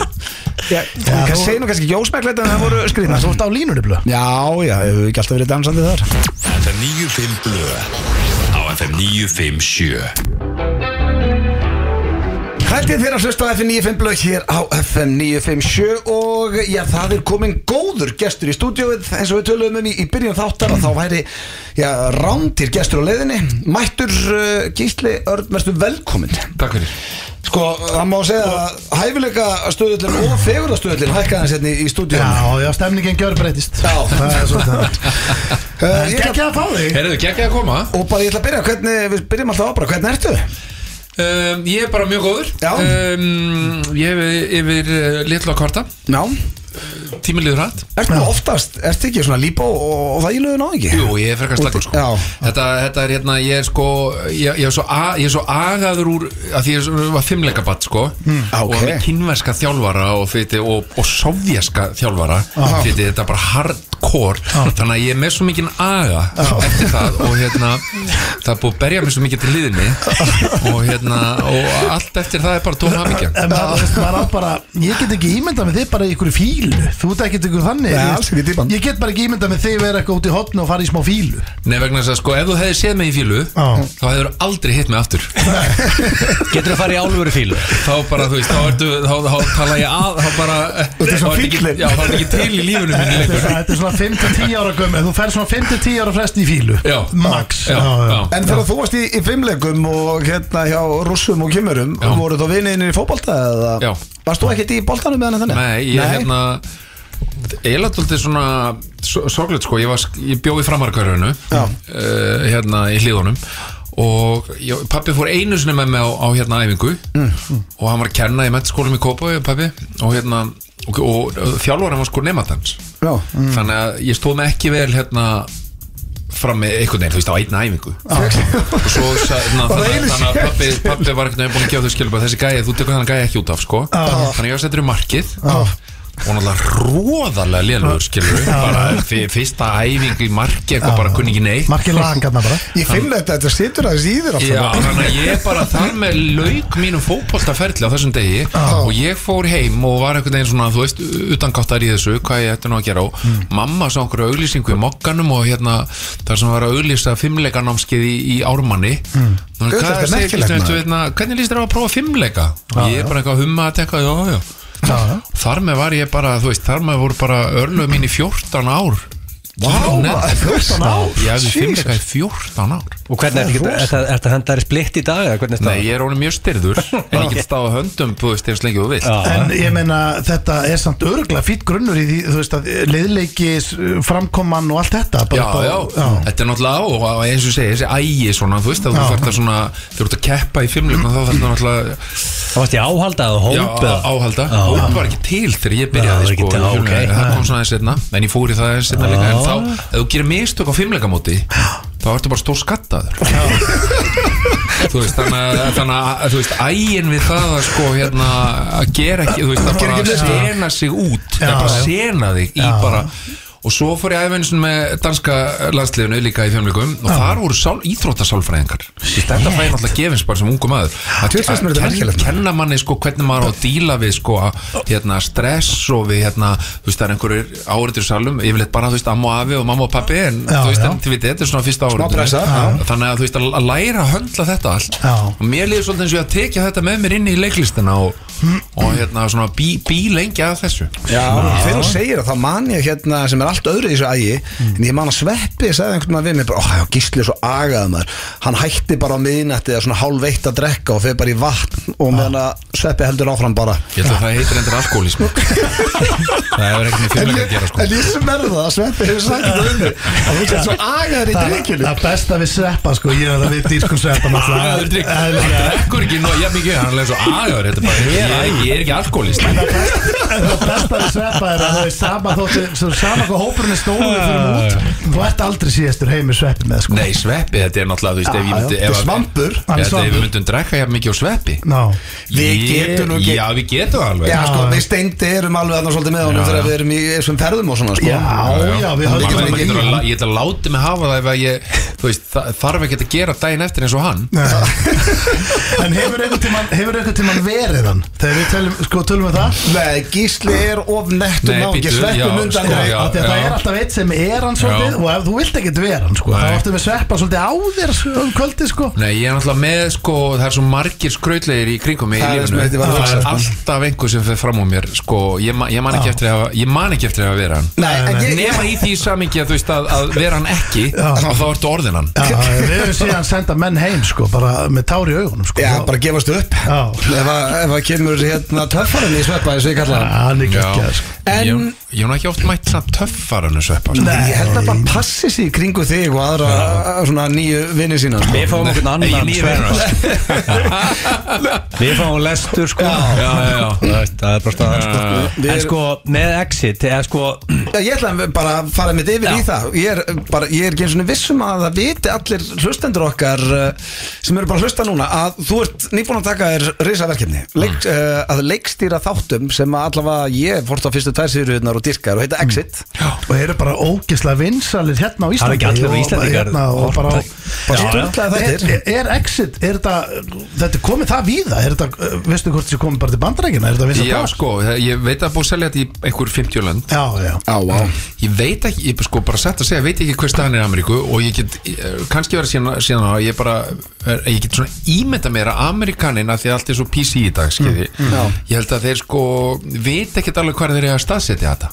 Já, ég þú- segi nú kannski ekki ósmæklegt en það voru skrýtna Þú ert á línunni blöð. Já, já, hefur ekki alltaf verið dansandi þar. FM 95 Blö Á FM 957 Hættið þér að hlusta á FM 95 blöð hér á FM 957 og já, það er komin góður gestur í stúdíóið eins og við töluðum um í, í byrjun þáttar að þá væri, já, rándir gestur á leiðinni. Mættur uh, Gísli Örn, verðstu velkomin Takk fyrir. Sko, það má segja að hæfileika stöðullin og fegurða stöðullin hækkaði hans hérna í, stúdíónu Já, já, stemningin gjör breytist Já. Það er svo það [LAUGHS] ég ætla- Gekki að fá þig. Herðu, geggja að koma. Og bara ég ætla að byrja, hvernig, við byrjum alltaf á bara, hvernig ertu? Um, Ég er bara mjög góður. Um, Ég hef yfir, litlu að kvarta Já, Tími liður hratt. Ertu nú oftast, ertu ekki svona lípa og, og það íluðu ná ekki? Jú, ég er frekar slagur sko. Þetta, þetta er hérna, ég er sko Ég, ég, er, svo a, ég er svo agaður úr að Því ég er svo- var fimmleikabatt sko. Mm, Og ok. með kynverska þjálfara Og, og, og sovjaska þjálfara Þetta er bara hardcore Þannig að ég er með svo mikinn aga Eftir það og hérna Það er búið að berja mig svo mikið til liðinni Og hérna Og allt eftir það er bara tóm hafingja En maður, veist, maður á bara, ég get ekki ímyndað með þig bara í ykkur fílu. Þú ert ekkert ykkur þannig Nei, ég- ekki get bara ekki ímyndað með þig vera eitthvað út í hotnu og fara í smá fílu. Nei vegna þess að sko ef þú hefði séð mig í fílu Já. Þá hefur aldrei hitt mig aftur. [LAUGHS] Getur að fara í álfuru fílu? Þá bara, þú veist, þá, ertu, þá, tala ég að, þá bara Þú þá er ekki, er ekki til í lífinu er- er svona 5-10 ára gömur Þú fer svona 5-10 ára frest í fílu Já. Max Já, já. En þegar þú varst í, í fimmleikum og hérna hjá russum og kymmurum Já. voru þá vinniðinir í fótbolta eða Já. varst þú ekkert í boltanum meðan þannig? Nei, ég hérna eiginlega tóltið svona so- sorglega sko, ég, var, ég bjóð í framarkörfinu Já. uh, hérna í hlíðunum og ég, pappi fór einu sinni með mig á, á hérna æfingu og hann var að kenna í mentaskólum í Kópa pappi og hérna og, og, þjálfur hann var sko nematans. Já, þannig að ég stóð mig ekki vel hérna fram með einhvern veginn, þú veist, á einn æfingu. Og svo na, þannig, að pappi, pappi var einhvern veginn búin að gefa þau skilum þessi gæði, þú tekur þannig gæði ekki út af sko. þannig að ég var settur í markið og náttúrulega róðarlega lélugur skilur bara fyr, fyrsta æfing í marki eitthvað bara kunni ekki neitt Marki lagarna bara. Ég finn þetta, þetta situr að síður Já, alltaf. Þannig að ég bara þar með lauk mínum fótboltaferli á þessum degi og ég fór heim og var einhvern veginn svona, þú veist, utangáttar í þessu hvað ég ætti nú að gera og mamma sá einhverju auglýsingu í mokkanum og hérna þar sem var að auglýsa fimmleikanámskeið í, í ármanni. Mm. Auðvitað, þetta er merkilegt, maður. hvernig líst þér á að prófa fimmleika og ég er bara eitthvað að humma að tekka, já, já Já, já. Þar með var ég bara, veist, þar með voru bara örlög mín í 14 ár. Maður, 14 ár? Ég hefði Jesus. fimmleika í 14 ár. Og hvernig er þetta, hendari splitt í dag eða hvernig er Nei, ég er honum mjög styrður [LAUGHS] En ég get stáð á höndum, þú veist, eins lengi og Já. En ég meina, þetta er samt örgulega fýtt grunnur í því, þú veist að liðleikis, framkoman og allt þetta bara Já, bara- já, þetta er náttúrulega á og eins og segja, þessi ægi svona, þú veist að þú Já. þarf það svona, þú ert að keppa í fimmleikum þá þarf það náttúrulega Það varst áhaldað og já, hóp eða? áhalda, Já. hóp var ekki til þegar ég Já, byrjaði það sko, til, í fimmleika. ok. það kom svona aðeins setna en ég fór í það aðeins setna líka en Já. þá, ef þú gerir mistök á fimmleikamóti þá ertu bara stór skattaður þú veist, þannig að, þú veist, ægin við það að sko, hérna, að gera ekki, þú veist, að bara sena sig út, Já, að bara já. sena þig í Já. bara og svo fór ég aðeins með danska landsliðinu líka í fjölmleikum og þar voru sál, íþróttasálfræðingar. Þetta fæði náttúrulega gefins bara sem ungum maður. Að, að kenna, manni sko hvernig maður á að díla við sko hérna stress og við hérna þú veist það er einhverjir áriður salum yfirleitt bara þú veist amma og afi og mamma og pappi en Já, þú veist en þið veit þetta er svona fyrsta áriður þannig að þú veist að að læra að höndla þetta allt. Já. og mér líður svolítið eins og ég að tekja þetta með mér inn í leiklistina og, og hérna svona bí, bí lengi að þessu. Já, þegar þú segir það, þá man ég hérna sem er allt öðru í þessu ægi en ég man að Sveppi sagði einhvern veginn við mig bara, ó, já, gísli er svo agaði maður. Hann hætti bara á miðnætti eða svona hálf eitt að drekka og fyrir bara í vatn og meðan að Sveppi heldur áfram bara. Ég held að það heitir endur alkoholism [LAUGHS] það hefur ekkert með fjölmleika að gera sko. En ég sem er það að Sveppi hefur sagt þetta um mig að þú sér svo agaður í drikkjunni það besta við sveppa sko Ég er það við dýrskun sveppa. Agaður drikk Eðlilega. drekkur ekki nú, ég mikið, hann er svo agaður Þetta er bara, ég, er ekki alkoholist En það besta við sveppa er að það er sama hópurinn er stóðum við fyrir út. Þú ert aldrei síðastur heim með sveppi með sko. Nei, sveppi, þetta er náttúrulega, þú veist, ef ég myndi Þetta er ef að- svampur. Hann er Þetta ef svampur. við myndum drekka hjá mikið á sveppi. Ná. Við getum nú ekki- Já, við getum alveg. Já, sko, við steindi erum alveg þarna svolítið með honum þegar við erum í þessum ferðum og svona, sko. Já, já, við höfum ekki Ég ætla að láti mig hafa það ef að ég, þarf ekki að gera daginn eftir eins og hann. [LAUGHS] En hefur Hefur einhvern tímann verið hann? Þegar við tölum, sko, tölum við það? Nei, Gísli er of nettum Nei, nági bíddu, Sveppi sko, að það er alltaf eitt sem er hann svolítið og ef þú vilt ekkert vera hann sko, þá áttu með sveppa svolítið á þér um kvöldi sko. Nei, ég er náttúrulega með, sko, það er svo margir skrautlegir í kringum mig í er lífinu. að Það er sko. alltaf einhver sem fer fram á mér, sko Ég, ma ég man ekki eftir að hafa, ég man ekki eftir að hafa verið hann. Nei, en ég, Nema í því samingi að þú veist að, að vera hann ekki Já. og þá ertu orðin hann. Já, við höfum síðan senda menn heim sko, bara með tár í augunum sko. Já, bara gefast upp. Já. Ef að ef að kemur hérna töffarinn í Sveppa eins og ég kalla Já, hann er ekki sko. En Ég töffaranu sveppa sko. Ég held að bara passi sig í kringu þig og aðra svona nýju vinni sína sko. Við fáum okkur Nei, annan Sverrir. [LAUGHS] Við fáum lestur sko. Já, já, já. Það er- Það er bara staðan sko. Við En sko, með exit eða sko Já, Ég ætla að bara fara mitt yfir Já. í það. Ég er, bara, ég er ekki eins og vissum að það viti allir hlustendur okkar uh, sem eru bara að hlusta núna að þú ert nýbúin að taka þér risaverkefni. Leik, uh, að leikstýra þáttum sem að allavega ég fórst á fyrstu tvær síðurðunar og dyrkar og heita Exit og eru bara ógislega vinsalir hérna á Það Íslandi er ekki allir og- hérna, og bara, sturlaði er, er, er exit, er þetta þetta er komið það víða, er þetta veistu hvort þessi komið bara til bandarækina, er þetta vinsað Já, það? sko, ég veit að búið að selja þetta í einhver 50 lönd já, já, Á, á. Ég veit ekki, ég sko bara sett að segja, veit ekki hver staðan er í Ameríku og ég get, eh, kannski verið síðan, síðan að ég bara, er, ég get svona ímynda mér að Amerikanina, því að allt er svo PC í dag, skilji, Já. ég held að þeir sko, veit ekkert alveg hvað þeir eru að staðsetja þetta,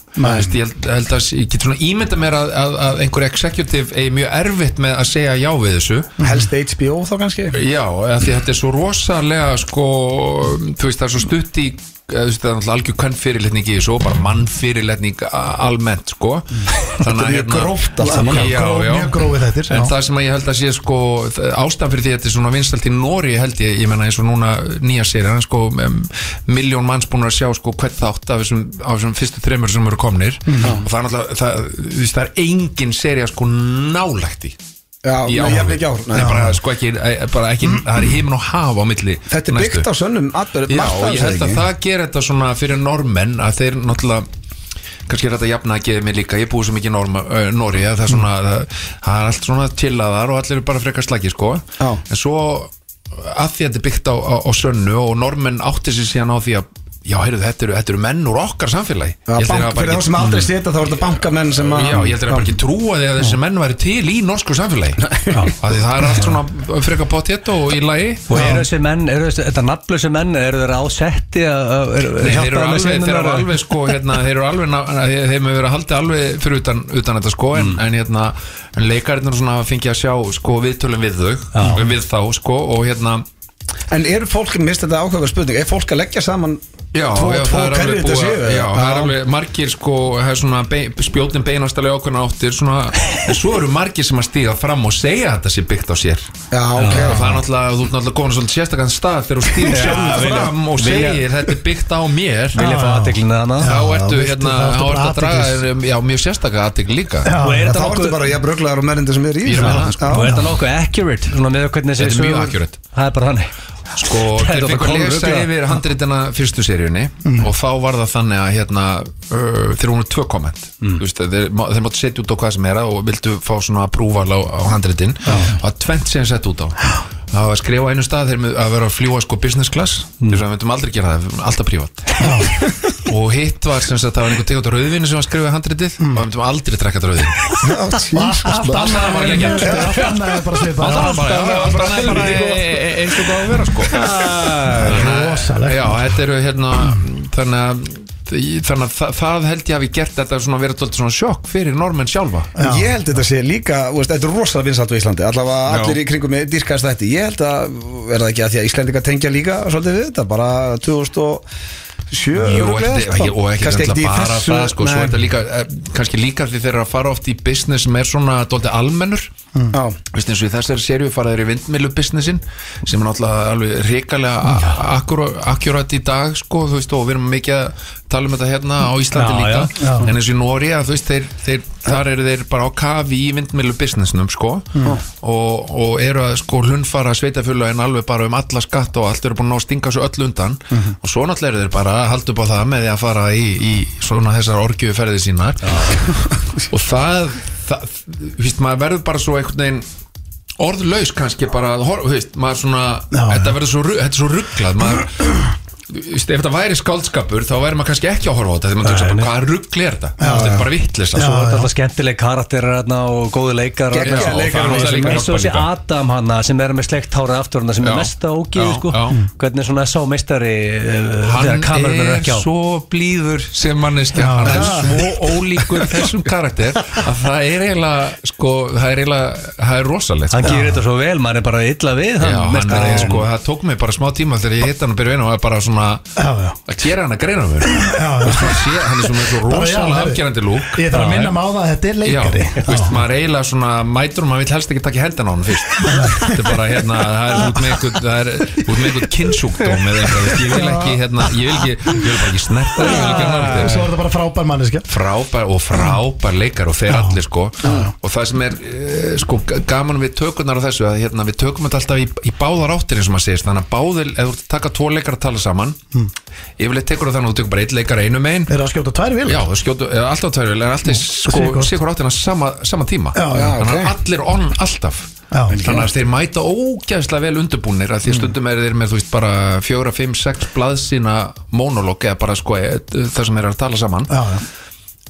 ég held, held að, ég get svona ímynda mér að, að, að einhver executive eigi mjög erfitt með að segja já við þessu. Helst HBO þá kannski? Já, þetta er svo rosalega sko, þú veist það er svo stutt í það er náttúrulega algjör kvenn fyrirletning í þessu og bara mann fyrirletning almennt sko. [LAUGHS] Þannig er mjög gróft allt saman. já, Gró- já. mjög grófið þettir, En það sem að ég held að sé sko ástæðan fyrir því að þetta er svona vinstalt í Nóri held ég, ég menna eins og núna nýja séri hann sko um, miljón manns búin að sjá sko hvert þátt af þessum, af þessum fyrstu þreymur sem eru komnir. Og það er náttúrulega það, það er engin serja sko nálægt í Já, í ekki ár. Nei, bara, sko, ekki, eh, bara ekki, það er heimin og hafa á milli Þetta er byggt á sönnum atbyrð Já, ég held að það gerir þetta svona fyrir normenn að þeir náttúrulega kannski er þetta jafna að gefa mér líka ég búið svo mikið í Norma, Nóri að það er svona það, það er allt svona tillaðar og allir eru bara frekar slagi sko. Já. en svo að því að þetta er byggt á, á, á sönnu og normenn átti sér síðan á því að já, heyrðu, þetta eru, þetta eru menn úr okkar samfélagi. Ég held þeir bank, hafa bara fyrir þá ekki- sem aldrei setja þá er þetta bankamenn sem að Já, ég heldur að bara ekki trúa því að þessi menn væri til í norsku samfélagi. [LAUGHS] Af því það er allt svona frekar pottétt og í lagi. Og eru þessi menn, eru þessi, þetta nafnlösi menn eru þeir á setti að- að- eru- Nei, þeir hjálpa eru þeim með alveg, þeir eru seinurnar? alveg sko, hérna, þeir eru alveg, ná- þeir þeim hefur verið að halda alveg fyrir utan, utan þetta sko, en, en hérna, en leikarinn svona fengið að sjá sko viðtölum við þau, við þá sko, og hérna, En eru fólk, mist þetta ákveða spurning Er fólk að leggja saman já, Tvo- já, tvo er alveg þetta séu, já, það er Já. alveg margir sko, það er svona be, spjótin beinast alveg ákveðna áttir, svona, en svo eru margir sem að stíga fram og segja að þetta sé byggt á sér. Já, ok. Og það er náttúrulega, þú ert náttúrulega komin svolítið sérstakann stað þegar þú stýr sjálf vilja- fram og vilja- segir þetta er byggt á mér. Vilja fá aðteklina hana þá Já, ertu hérna, þá ertu að draga um, já, mjög sérstaka aðtegl líka. Já, Og er Já, þetta Þá ertu nokkuð bara, já, bruglaðar og mennindi sem er í Ég er það, sko. Já. Er er mjög accurate. Sko, þeir fengur að lesa yfir handritina fyrstu seríunni og þá var það þannig að hérna, uh, þeir voru tvö komment. Mm. veist, þeir, þeir máttu setja út á hvað sem er og vildu fá svona approval á, á handritin. Og að tvent sem sett út á að skrifa einu stað þeir með að vera að fljúa sko business class. Mm. þess að við myndum aldrei gera það, við alltaf prívat. Og hitt var sem sagt það var einhver tegund á rauðvinni sem var að skrifa handritið. Og við myndum aldrei drekka þetta rauðvin [LAUGHS] Allt annað var ekki gert. Allt annað er bara bara, já, allt annað er bara e- e- eins og það að vera sko. Rosalegt. Já, þetta eru hérna þannig að þannig að það, það held ég hafi gert þetta svona verið tóltið svona sjokk fyrir normenn sjálfa. Ég held þetta sé líka, þú veist, þetta er rosalega vinsalt á Íslandi. Allavega Já. allir í kringum með dýrkast þetta. Ég held að, er það ekki að því að Íslandinga tengja líka svolítið við þetta Bara 2007 Jú, örugglega, ekki, sko. ekki, og ekki í bara þessu- það sko, svo er þetta líka eh, kannski líka því þeir eru að fara oft í business sem er svona dóltið almennur. Já. Vist eins og í þessari serju fara þeir í vindmilu businessin sem er náttúrulega alveg hrikalega akkurat í dag sko, þú veist, og við erum mikið að tala um þetta hérna á Íslandi Já, líka já, já. en eins og í Nóri að þú veist, þeir, þeir, þar eru þeir bara á kafi í vindmilu businessinum sko og, og eru að sko hlunfara sveitafjölu alveg bara um alla skatt og allt eru búin að ná að stinga svo öll undan. Og svo náttúrulega eru þeir bara að halda upp á það með því að fara í, í svona þessar orgjöferði sínar. [LAUGHS] Og það, það víst, maður verður bara svo einhvern veginn orðlaus kannski bara að horfa, þú veist, maður svona Já, þetta verður svo, er svo rugglað maður ef þetta væri skáldskapur þá væri maður kannski ekki að horfa á þetta þegar maður tökst bara hvað ruggli er þetta? Þetta er bara vittlisa Já, Svo er þetta alltaf skemmtileg karakterar hérna og góði leikar Og eins og þessi. Adam hana sem er með slegt hárið aftur hana sem er mesta ógíðu Já, sko. já. hvernig svona sá meistari þegar hann er ekki á. svo blíður sem manneskja. Hann er svo ólíkur þessum karakter að það er eiginlega sko, það er eiginlega, það er rosalegt hann sko. gerir þetta svo vel, maður er bara illa við Já, hann meistari. það tók mig bara smá tíma þegar ég hitt hann að byrja einu og það er bara svona Já, já. að gera hann að greina mér. Já. Hann er svona svo já, rosalega afgerandi lúk Ég þarf að minna maður það að þetta er Já, leikari. veist, maður eiginlega svona mætur og maður vil helst ekki taka hendina á hann fyrst. Þetta er bara hérna, það er út með það er út með einhvern kynnsjúkdóm eða eitthvað, ég vil ekki, hérna, ég vil ekki ég vil bara ekki snerta þig, ég vil ekki hann Svo er þetta bara frábær manneska frábær og frábær leikar og þeir allir sko. Og það sem er eh, sko gaman við tökurnar á þessu að hérna, við tökum þetta alltaf í, í báðar áttir eins og maður segist. Þannig að báðir, ef þú ert að taka tvo leikar að tala saman yfirleitt tekur það þannig að þú tekur bara eitt leikar einu megin. Er það að skjóta tvær vil? Já, það skjótu, eða alltaf tvær vel en alltaf sko, sigur áttina sama, sama tíma. Já, já, þannig að allir on alltaf. Já. þannig að þeir mæta ógæðslega vel undirbúnir að því að stundum er þeir með þú veist bara fjóra, fimm, sex blaðsina monolog eða bara sko eh, það sem eru að tala saman. Já, já.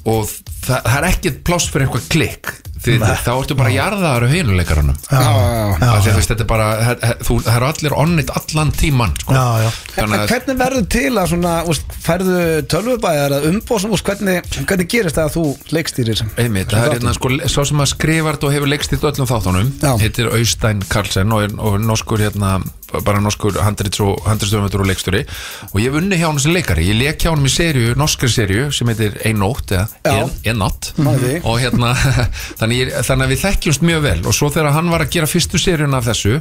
Og það, það er ekkert pláss fyrir einhver klikk því þá ertu bara jarðaðar þú veist, þetta er bara, það, eru allir onnit allan tíman sko. Já, já. Þannig Hvernig verður til að svona, úst, færðu tölvubæðar að umbóðsum, hvernig, hvernig gerist það að þú leikstýrir? Einmitt, það er hérna sko, sá sem að skrifart og hefur leikstýrt öllum þáttunum Já. heitir Austein Karlsen og, og norskur hérna, bara norskur handrits og og leikstjóri og ég hef unni hjá hann sem leikari, ég leik hjá hann í serju, norskri serju sem heitir Ein nótt eða því. og hérna [LAUGHS] þannig, ég, þannig að við þekkjumst mjög vel. Og svo þegar hann var að gera fyrstu seríun af þessu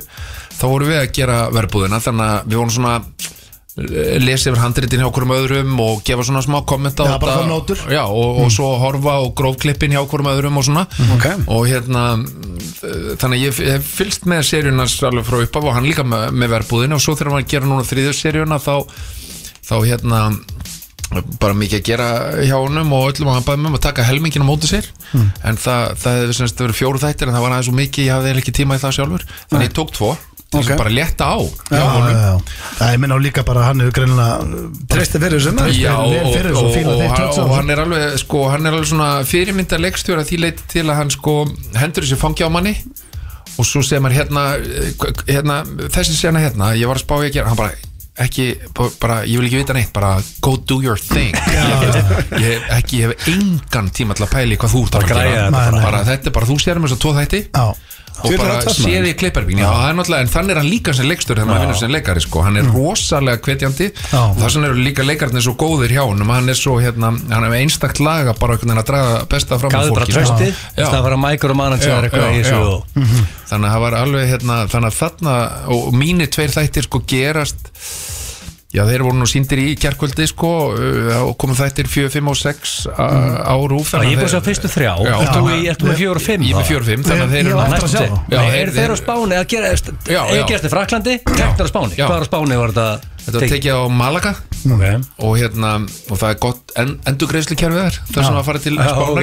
þá vorum við að gera verbúðina. Þannig að við vorum svona eh, lesa yfir handritin hjá okkur um öðrum og gefa svona smá kommenta á Já, nótur. Já, og, og svo horfa og grófklippin hjá okkur um öðrum og svona. Ok. og hérna þannig að ég hef fylgst með seríunars alveg frá uppaf og hann líka með, með verbúðinu og svo þegar hann var að gera núna þriðju seríuna þá, þá hérna bara mikið að gera hjá honum og öllum að hann bæði með um að taka helmingin á móti sér en það, það hefði semst verið fjóru þættir en það var aðeins svo mikið, ég hafði ekki tíma í það sjálfur þannig ég tók tvo til þess Ok. að bara letta á Já, já, já. Það er minna á líka bara hann hefur greinilega Treysti fyrir þessum? Og, hann er alveg sko, hann er alveg svona fyrirmynda leikstjóra því leiti til að hann sko hendur þessi fangi á manni og svo segir maður hérna, eh, hérna þessi sena hérna, ég var að spá ég að gera hann bara, ekki, bara, ég vil ekki vita neitt bara go do your thing. [LAUGHS] Ég, hef ekki, ég hef engan tíma til að pæli hvað þú ert að gera. bara. þetta er bara, þú sér um þess að tvo þætti. Já, og er bara það töff, maður. séð í er náttúrulega, en þannig er hann líka sem leikstur þegar maður vinnur sem leikari, sko, hann er rosalega hvetjandi. Já. og það sem eru líka leikarnir svo góðir hjá honum, hann er svo hérna, hann er með einstakt laga bara einhvern veginn að draga besta fram á fólki tröstið Já. Það fara mækur og mann þannig að það var alveg hérna, þannig að þarna og mínir tveir þættir sko gerast Já, þeir voru nú síndir í kjarkvöldi sko uh, og komum þættir 4, 5 og 6 á rúf Já, ég er að sjá fyrstu þrjá Já. Ert þú með fjóra og fimm? Ég er með 4 og 5 þannig að þeir eru Næstu Eru þeir á Spáni Eða gerst í Fraklandi, teknar á Spáni. Hvað á Spáni var þetta? Þetta var tekið á Malaga okay. og hérna og það er gott en, endurgreðslu kerfið þar það er svona að fara til ok. og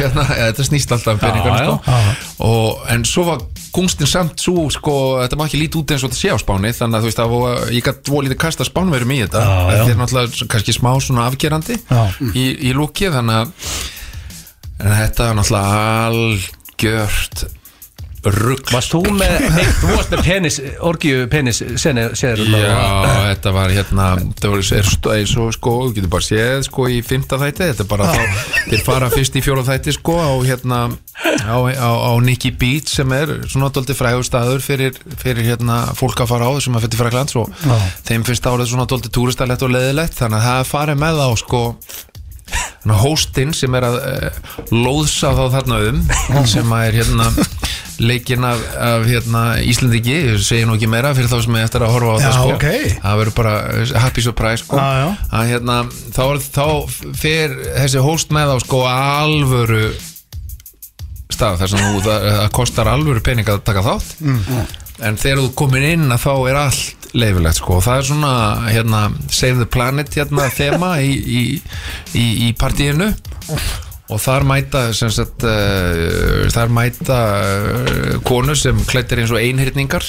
hérna, ja, [LAUGHS] þetta snýst alltaf um sko. og, en svo var kunstin samt svo sko, þetta má ekki lítið út eins og þetta sé á Spáni þannig að þú veist að ég gætt volítið kasta Spánverum í þetta. Já, þetta er náttúrulega kannski smá svona afgerandi í, í lúkið þannig að þetta er náttúrulega algjört rugg Varst þú með, nei, þú varst með penis, orgíu penis séður Já, þetta var hérna það var er eins og sko, þú getur bara séð sko í fymta þætti, þetta er bara þeir fara fyrst í fjóra þætti sko á hérna á, á, á Nicky Beach sem er svona dóldi frægur staður fyrir, fyrir hérna fólk að fara á þessum að fyrir Fræklands og þeim finnst árið svona dóldi túristalett og leðilegt þannig að það farið með þá sko hóstinn sem er að uh, lóðsa þá þarna um sem að er hérna leikinn af, af hérna, Íslandiki ég segi nú ekki meira fyrir þá sem er eftir að horfa á Já, það sko. ok. það verður bara uh, happy surprise sko. Já, að hérna þá, þá fer þessi hóst með á sko alvöru stað þar sem þú, það, það kostar alvöru pening að taka þátt Mm. en þegar þú komin inn að þá er allt leifilegt sko og það er svona hérna Save the Planet hérna þema í, í, í, í partíinu og þar mæta sem sagt uh, þar mæta uh, konur sem klættir eins og einhyrningar.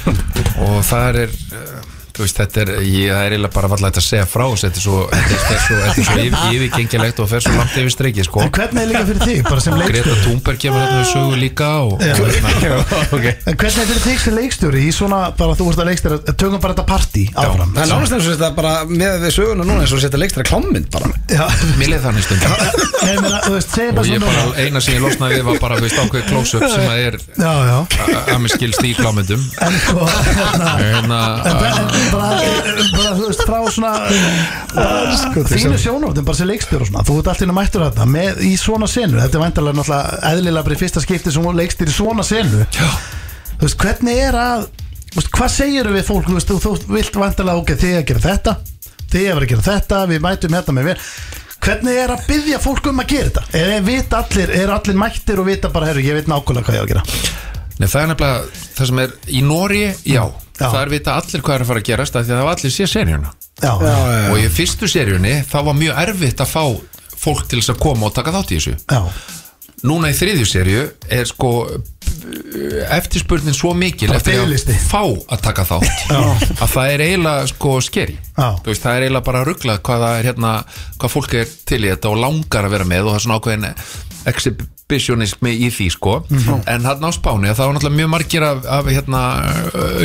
[LAUGHS] Og þar er uh, veist þetta er ég, það er eiginlega bara vallega að segja frá þessu, þetta er svo, þetta er, þetta svo, þetta er svo yfir, [LAUGHS] yfirgengilegt og fer svo langt yfir streiki sko. En hvernig er líka fyrir þig, bara sem Greta leikstjóri Thunberg kemur hérna við sögu líka og, og hérna, [LAUGHS] En hvernig er fyrir þig sem leikstjóri í svona, bara þú veist að leikstjóri tökum bara þetta partí áfram? Það er nánast eins og þetta bara með við söguna núna eins og setja leikstra klámynd bara. Já, mér leið þannig stundum. Nei, ég meina, þú veist, segir og bara ég bara, við bara er sko, bara, þú veist, frá svona bara, Þínu sjónóttum, bara sem leikstjóri og svona. Þú ert allt inn að mættur þetta með, í svona senu. Þetta er væntalega náttúrulega eðlilega bara í fyrsta skipti sem hún leikstýr í svona senu. Þú veist, hvernig er að þú veist, Hvað segir við fólk, þú veist, þú, þú vilt væntalega ok, þið að gera þetta. Þið vera að gera þetta, við mætum hérna með vel. Hvernig er að byggja fólk um að gera þetta? Er, er, vita allir, er allir mættir og vita bara, herru, ég veit nákvæmlega hvað ég á að gera. Nei, það er nefnilega það sem er í Nóri, já, Já. það er vita allir hvað er að fara að gerast af því að það var allir sé seríuna. Já, já, og í fyrstu seríunni þá var mjög erfitt að fá fólk til þess að koma og taka þátt í þessu. Já, núna í þriðju serju er sko eftirspurnin svo mikil Bara eftir að fá að taka þátt að það er eiginlega sko skeri veist, það er eiginlega bara rugglað hvað það er hérna, hvað fólk er til í þetta og langar að vera með og það er svona ákveðin exhibitionismi í því sko Mhm. en hann á Spáni að það var náttúrulega mjög margir af, af hérna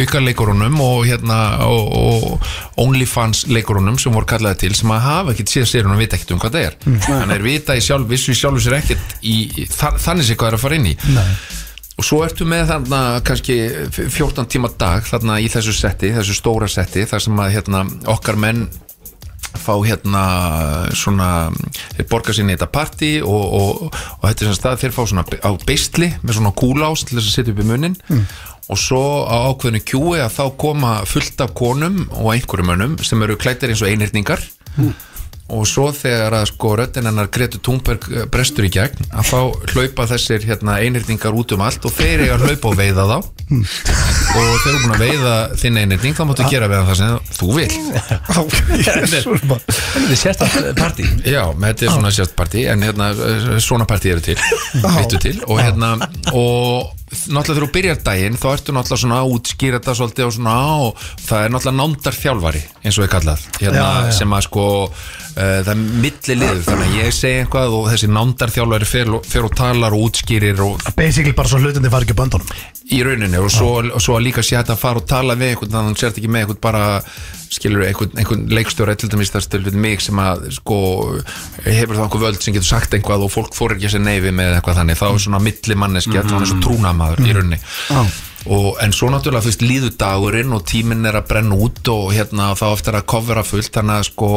auka leikurunum og hérna og, og OnlyFans leikurunum sem voru kallaði til sem að hafa ekkert síðan serjunum og vita ekkert um hvað það er Mhm. þannig er vita í sjálf, vissu í sjálfu sér ekkert í, þa- þannig sé hvað er að fara inn í nei og svo ertu með þarna kannski 14 tíma dag þarna í þessu setti, þessu stóra setti þar sem að hérna okkar menn fá hérna svona, þeir borga sér í þetta partí og, og, og þetta er svona stað þeir fá svona á beistli með svona kúlás til þess að setja upp í munnin og svo á ákveðinu kjúi að þá koma fullt af konum og einhverjum mönnum sem eru klættir eins og einhyrningar og svo þegar að sko röddinn hennar Gretu Thunberg eh, brestur í gegn að þá hlaupa þessir hérna einhyrningar út um allt og þeir eiga að hlaupa og veiða þá. Og þeir eru búin að veiða þinn einhyrning þá máttu gera við hann það sem þú vil Þetta er sérstætt partí. Já, með [LAUGHS] þetta er svona sérst partí en hérna, svona partí eru til til. Og hérna og náttúrulega þegar þú byrjar daginn þá ertu náttúrulega svona að útskýra þetta svolítið og svona og það er náttúrulega nándar þjálfari eins og ég kallað hérna, Já, já. sem að sko það er milli liður þannig að ég segi eitthvað og þessi nándar þjálfari fer, fer og talar og útskýrir og Basically bara svo hlutandi fara ekki böndunum. Í rauninni og svo, svo að líka sé hægt að fara og tala við einhvern þannig að hann sért ekki með einhvern bara skilur einhvern, einhvern leikstjóra til dæmis það stöld við mig sem að sko hefur það einhver völd sem getur sagt einhvað og fólk fór ekki að segja neyfi með eitthvað þannig. Þá er svona milli manneski mm. -hmm. hann er svo trúnamaður í rauninni. Og, en svo náttúrulega þú veist líður dagurinn og tíminn er að brenna út og hérna þá eftir að covera fullt þannig að sko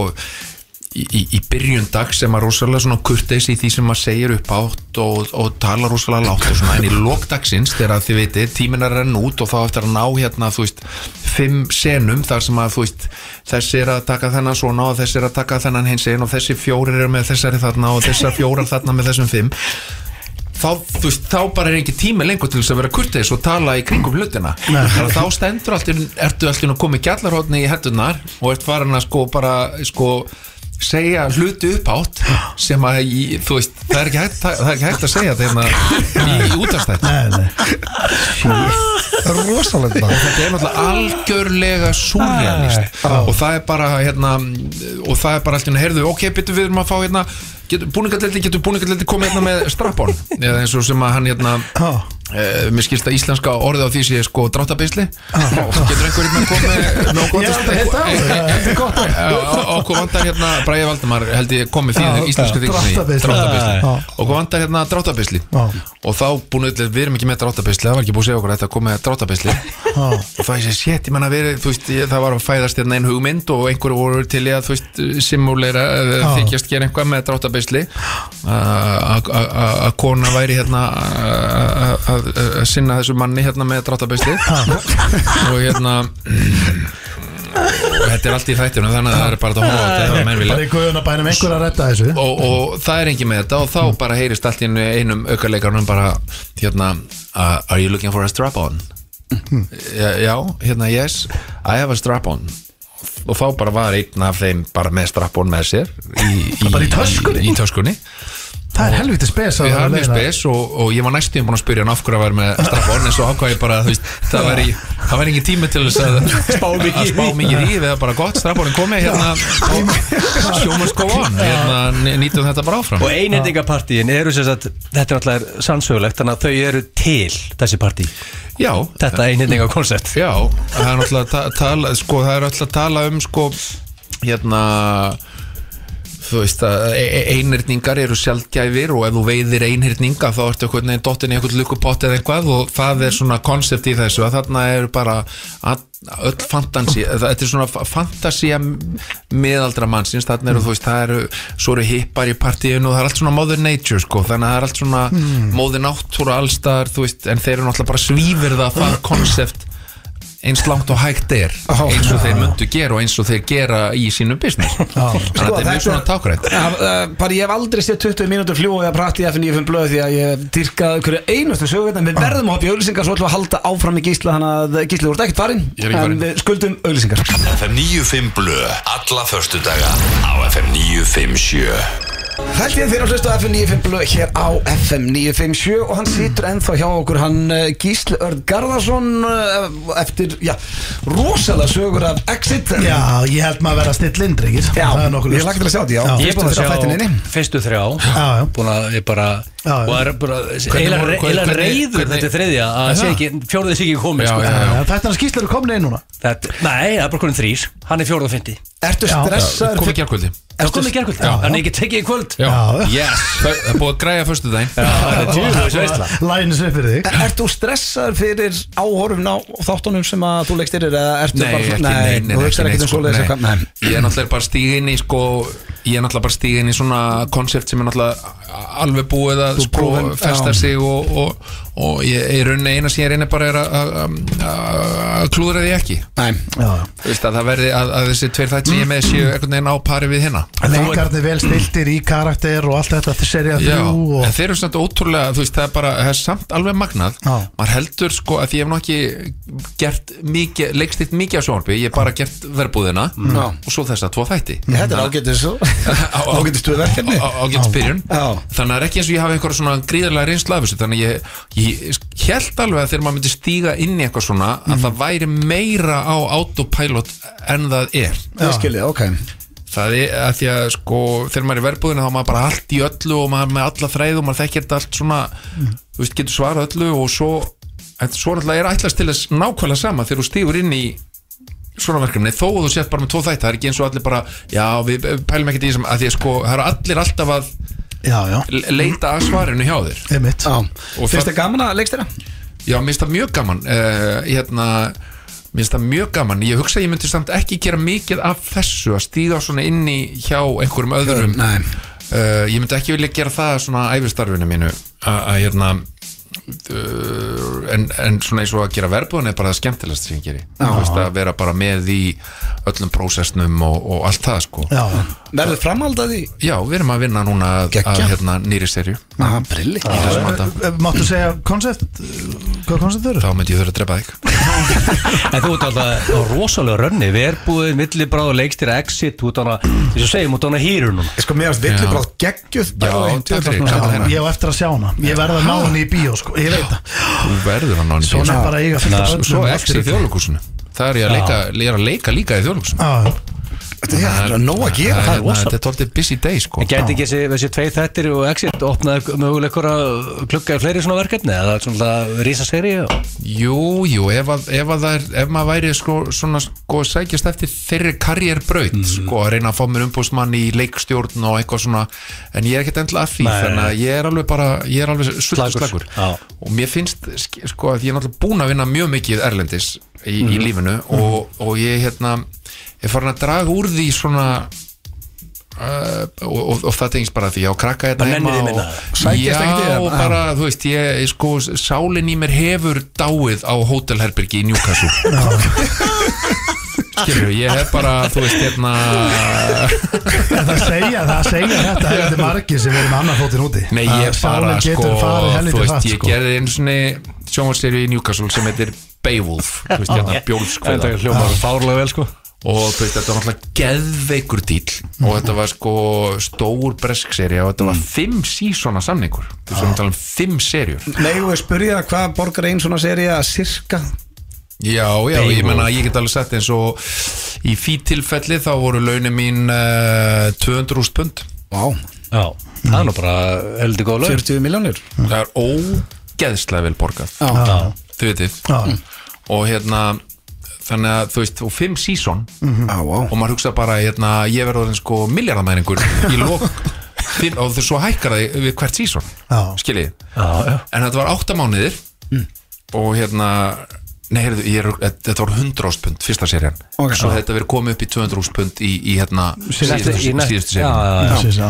í, í, í byrjun dag sem að rosalega svona kurteis í því sem maður segir upp átt og, og tala rosalega látt og svona en í lókdagsins þegar þið veitir tíminn er renna út og þá eftir að ná hérna þú veist fimm senum þar sem að þú veist þessi er að taka þennan svona og þessi er að taka þennan hins einn og þessi fjórir eru með þessari þarna og þessar fjórar þarna með þessum fimm. Þá, veist, þá bara er ekki tími lengur til þess að vera kurteis og tala í kringum hlutina. Þá stendur allt ertu allir að koma í gjallarhóðni í hendunar og ert farin að sko bara sko segja hluti uppátt sem að í, þú veist, það er ekki hægt, það er ekki hægt að segja þetta hérna í, útastætt Nei, nei. Rosalega þetta er náttúrulega algjörlega súrrealist og það er bara hérna, og það er bara alltaf heyrðu, ok, betur við erum að fá hérna getur búningaldeldi, getur búningaldeldi komið hérna með strappon? Eða eins og sem að hann hérna E, mér skilst að íslenska orðið á því sé sko dráttabeisli getur einhver hérna komið með Ég Þetta er gott. okkur vandar hérna Bræði Valdimar held ég komið því Já, íslensku þykni dráttabeisli Já. okkur vandar hérna dráttabeisli Já. og þá búin við, við erum ekki með dráttabeisli það var ekki búið að segja okkur að þetta kom með dráttabeisli og það er sér sétt, ég menna verið ég, það var að fæðast hérna ein hugmynd og einhverju voru til í að simulera, eða þykjast gera einhvað með að kona væri hérna að- að að sinna þessu manni hérna með dráttabeisli [LAUGHS] og hérna og þetta er allt í þættinu þannig að það er bara að horfa á þetta ef menn vilja. Og, og það er engin með þetta og þá bara heyrist allt í einu einum aukarleikarnum bara hérna uh, Are you looking for a strap on? já, já, hérna yes I have a strap on og þá bara var einn af þeim bara með strap on með sér í, í, í, í töskunni Það er helviti spes að Við vera hafum að mjög leiða. spes og, og ég var næstum búin að spyrja hann af hverju að vera með strap on en svo ákvað ég bara, þú veist, það væri það væri ekki tími til þess að spá mikið, að spá mikið í því, við erum bara gott, strap onin komið hérna og sjómast go on. Hérna, nýtum þetta bara áfram. Og einhendingapartíin eru sem sagt Þetta er alltaf sannsögulegt Þannig að þau eru til þessi partí. Já, Þetta einhendingakoncept Já, það er að sko, það er alltaf að tala um sko, hérna þú veist að e- e- einhyrningar eru sjaldgæfir og ef þú veiðir einhyrninga þá ertu eitthvað neginn dottin í eitthvað lukkupott eða eitthvað og það er svona konsept í þessu að þarna eru bara öll fantasía, þetta er svona fa- fantasía miðaldra mannsins, þarna eru þú veist, það eru svo eru hippar í partíinu og það er allt svona mother nature sko, þannig að það er allt svona mm. móði náttúra allstar, þú veist, en þeir eru náttúrulega bara svífir það konsept eins langt og hægt er eins og þeir myndu gera og eins og þeir gera í sínu business. Þannig að þetta er mjög svona tákrætt Ja, uh, bara ég hef aldrei séð 20 mínútur fljúa eða prati í F95 blöð því að ég dyrkaði hverju einustu sögu en við verðum að hoppa í auðlýsingar svo ætlum við að halda áfram í gísla þannig að gísli voru ekkert farinn en við skuldum auðlýsingar FM 95 Blö Alla förstudaga á FM 957 Held ég þeirra hlustu á FM 95 blöð hér á FM 957 og hann situr ennþá hjá okkur hann uh, Gísli Örd Garðarsson uh, eftir, já, rosalega sögur af Exit. Já, ég held maður að vera still inn, drengir. Já, er ég lagt til að sjá þetta, já. Já. Ég er búin að sjá inni. fyrstu þrjá. Já, já. Búin að ég bara Eila reyður hvernig- þetta þriðja Að Er sé ekki, fjóruðið sé ekki komið Já, sko. Þetta er að skýslar eru komin inn núna? Þetta, Nei, það er bara konin þrýr Hann er fjóruð og fyndi Ertu stressaður komið komið gerkvöld Já. Hann er ekki tekið í kvöld Já, Já. yes, það er búið að græja fyrstu daginn Það er djúðis veistla Lænis upp fyrir þig. Ert þú stressaður fyrir áhorfin á þáttunum sem að þú leikst yfir eða ertu Nei, ekki, nei, um sko, nei. Ég er náttúrulega bara stíg inn í sko Ég er náttúrulega bara stíg inn í svona konsept sem er náttúrulega alveg búið að sko festa sig og, og, ég, ég raunin eina sem ég reynir bara er að- að að- að klúðra því ekki. Nei. Já, Þú veist að það verði að, að þessi tveir þætt sem ég er með séu einhvern veginn á pari við hérna Leikarnir vel stiltir í karakter og allt þetta serið Já, þrjú og... en þeir eru svona ótrúlega, þú veist, það er bara, það er samt alveg magnað. Já. maður heldur sko að því ég hef nú ekki gert mikið, leikstitt mikið á sjónvarpi ég hef bara gert verbúðina Já. og svo þessa tvo þætti. Þetta er ágættis ágættis [LAUGHS] stuðverkefni á, á gett byrjun. Já. þannig að er ekki eins og ég hafi einhverja ég, held alveg að þegar maður myndi stíga inn í eitthvað svona að það væri meira á autopilot en það er. Ég skilji, ok. Það er að því að sko þegar maður er í verbúðinu þá er maður bara allt í öllu og maður er með alla þræð og maður þekkir þetta allt svona þú veist, getur svarað öllu og svo en svo náttúrulega er ætlast til þess nákvæmlega sama þegar þú stígur inn í svona verkefni þó að þú sett bara með tvo þætti það er ekki eins og allir bara, já við pælum ekkert í þessum að því að sko, það eru allir alltaf að Já, já, le- leita að svarinu hjá þér. Einmitt. Já, Og finnst það- gaman að leikst þeirra? Já, mér finnst það mjög gaman. Uh, hérna, mér finnst það mjög gaman. Ég hugsa að ég myndi samt ekki gera mikið af þessu að stíga svona inn í hjá einhverjum öðrum. Nei. uh, ég myndi ekki vilja gera það svona æfistarfinu mínu að hérna en, en svona eins og að gera verbúðan er bara það skemmtilegast sem ég geri. Þú veist, að vera bara með í öllum prósessnum og, og allt það sko. Já, Verður framhald að því? Já, við erum að vinna núna að, að hérna, nýri serju Aha, brilli í þessum anda Eh, Máttu segja koncept? Hvað koncept eru? Þá myndi ég þurfa að drepa þig. En þú ert alltaf á rosalega rönni Verbúið, millibráð, leikstir, exit Þú ert hana, þess að segjum, þú ert hýrur núna. Sko mér varst villi bara geggjuð. Já, takk fyrir, Já, gaman að Ég á eftir að sjá hana. Ég verða að ná henni í bíó sko Ég veit það. Þú verður að ná í Svona bara að eiga fullt af Svo- allt í þjóðlugúsinu Það er ég að leika, ég er að leika líka í þjóðlugúsinu Já, Það er nóg að gera. Það er- Þetta er tóltið busy day sko. En gæti ekki þessi, tvei þettir og exit opnaði mögulega ykkur að klukka í fleiri svona verkefni? Eða svona rísa seri Jú, jú, ef, að, ef, að er, ef maður væri sko, svona sko sækjast eftir þeirri karrierbraut sko, að reyna að fá mér umbúsmann í leikstjórn og eitthvað svona en ég er ekkert endla að því Nei, þannig að ég er alveg bara, ég er alveg slagur Já. og mér finnst sk- sko að ég er náttúrulega búin að vinna mjög mikið erlendis í, í lífinu og, og ég hérna er farin að draga úr því svona Uh, og, og, og það tengist bara því að krakka þetta nennir heima og, já, það. og bara, þú veist, ég, sko, sálin í mér hefur dáið á hótelherbergi í Newcastle. [LAUGHS] Skilur, ég hef bara, þú veist, hérna það segja, það segja þetta heldur margir sem verður með annar fótinn úti. Nei, ég bara, sko, þú veist, ég sko. gerði einu svona sjónvarsserju í Newcastle sem heitir Beowulf, þú veist, hérna, bjólskveða Þetta hljómar fárlega vel sko og þú veist, þetta var náttúrulega geðveikur dýl og þetta var sko stór breskserja og þetta var fimm sísona samningur. Þú veist, við erum að tala um fimm serjur Megum við spyrja hvað borgar einn svona seria Cirka Já, já, ég menna ég get alveg sagt eins og í fít tilfelli þá voru launin mín uh, 200.000 pund. Vá, Já, það er nú bara heldur góð lög 40 miljónir það er ógeðslega vel borgað. Já, þau veitir Já. og hérna þannig að þú veist, og fimm sísón já, vá. Og maður hugsa bara, hérna, ég verður sko miljardamæringur í lok [LAUGHS] fimm, og þú svo hækkar það við hvert sísón Já. skiljið, Já, já. En þetta var átta mánuðir. Og hérna Nei, heyrðu, ég er, þetta var 100 áspund fyrsta serían, Ok. svo þetta verið komið upp í 200 áspund í, í hérna síðustu, já.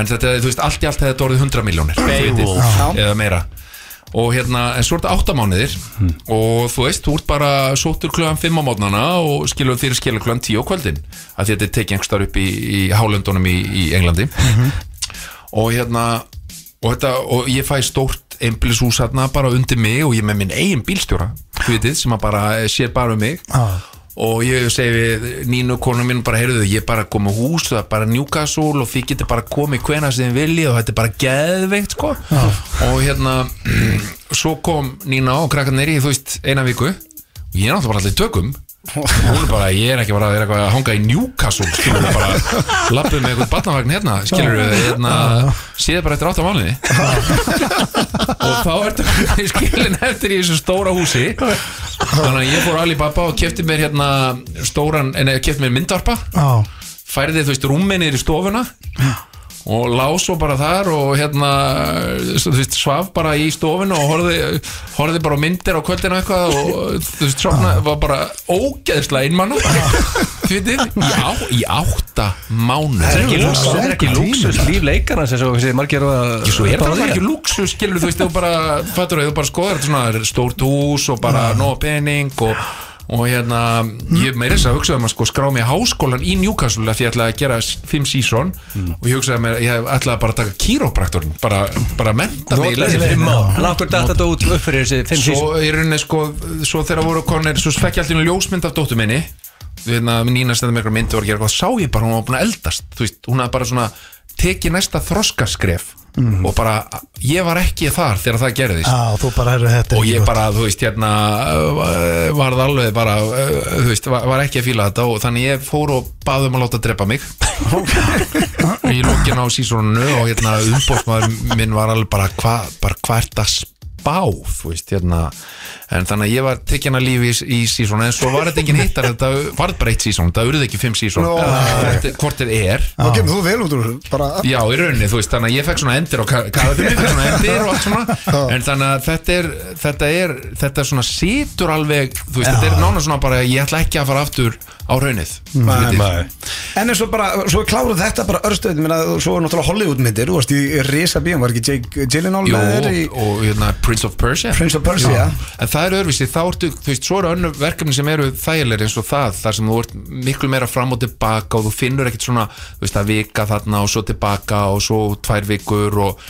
en þetta, þú veist, allt í allt hefði þetta orðið 100 miljónir eða meira og hérna, en svo er þetta 8 mánuðir og þú veist, þú ert bara sóttur klugan 5 á mótnana og skilur þér skilur klugan 10 á kvöldin. Að þetta er tekið einhver starf upp í, í hálöndunum í, í Englandi. Og hérna og, þetta, og ég fæ stórt einbilshús hérna bara undir mig og ég með minn eigin bílstjóra þú veitir, sem að bara sér bara um mig. Já. Og ég segi við Nínu konum minn bara, heyrðu ég er bara að koma hús það er bara Newcastle og þið getur bara komið hvena sem þið viljið og þetta er bara geðveikt sko. Og hérna [CLEARS THROAT] svo kom Nína og krakkarnir í þú veist eina viku. Og ég er náttúrulega bara allir í tökum hún er bara, ég er ekki bara er að hanga í Newcastle skilur við bara, lappið með eitthvað barnavagn hérna, skilur við hérna, síðan bara eftir átta mánuði. Og þá ertu skilin eftir í þessu stóra húsi. Þannig að ég fór Alibaba og kefti mér hérna stóran, en kefti mér myndvarpa. Já. færði þú veist rúminir í stofuna og lá svo bara þar og hérna þú veist, svaf bara í stofinu og horfði, horfði bara á myndir á kvöldinu eitthvað og þú veist, svona var bara ógeðslega einmann þú veitir, já, í átta mánu Það er ekki það er lúksus líf leikarna sem þessi margir að Svo er bara það því. ekki luxus, skilur þú veist, þú bara, fattur þú bara skoðar þetta svona stórt hús og bara nóg pening og, og hérna, ég meira þess að hugsa um að sko skrá mig í háskólan í Newcastle því ég ætlaði að gera fimm season. Og ég hugsaði mér, ég ætlaði bara að taka kýrópraktorn, bara, bara menta mig í leiðinni. fimm ár Nákvæm datt þetta út upp fyrir þessi fimm sísón Svo í rauninni sko, svo þegar voru konir, svo ég alltaf ljósmynd af dóttu minni. Þegar Nína stendið með eitthvað myndi og gera eitthvað, sá ég bara hún var búin að eldast, þú veist, hún hafði bara svona tekið næsta þroskaskref og bara, ég var ekki þar þegar það gerðist. Er og ég bara, þú veist, hérna uh, varð alveg bara uh, þú veist, var, ekki að fíla þetta og þannig ég fór og baði um að láta drepa mig. [LAUGHS] Í lókin á sísónu og hérna umbóðsmaður minn var alveg bara hvað hva ert að þú veist, hérna. En þannig að ég var tekinn að lífi í, í sísónu en svo var þetta engin hittar, þetta var bara eitt sísón það urði ekki fimm sísón Nú. hvort, hvort þið er Þá kemur þú vel út úr bara Já, í rauninni, þú veist, þannig að ég fekk svona endir á kaðatinu, fekk svona endir og allt svona. En þannig að þetta er þetta er, þetta svona situr alveg þú veist, þetta er nána svona bara ég ætla ekki að fara aftur á raunnið En eins og bara, svo kláruð þetta bara Mér að svo er náttúrulega Hollywood myndir Þú varst í Risa bíum, var ekki Jake Gyllenhaal Jú, í og hérna Prince of Persia. Prince of Persia, já. En það er öðruvísi, þá ertu, þú veist, svo eru önnu verkefni sem eru þægilegir eins og það þar sem þú ert miklu meira fram og tilbaka og þú finnur ekkert svona, þú veist, að vika þarna og svo tilbaka og svo tvær vikur og,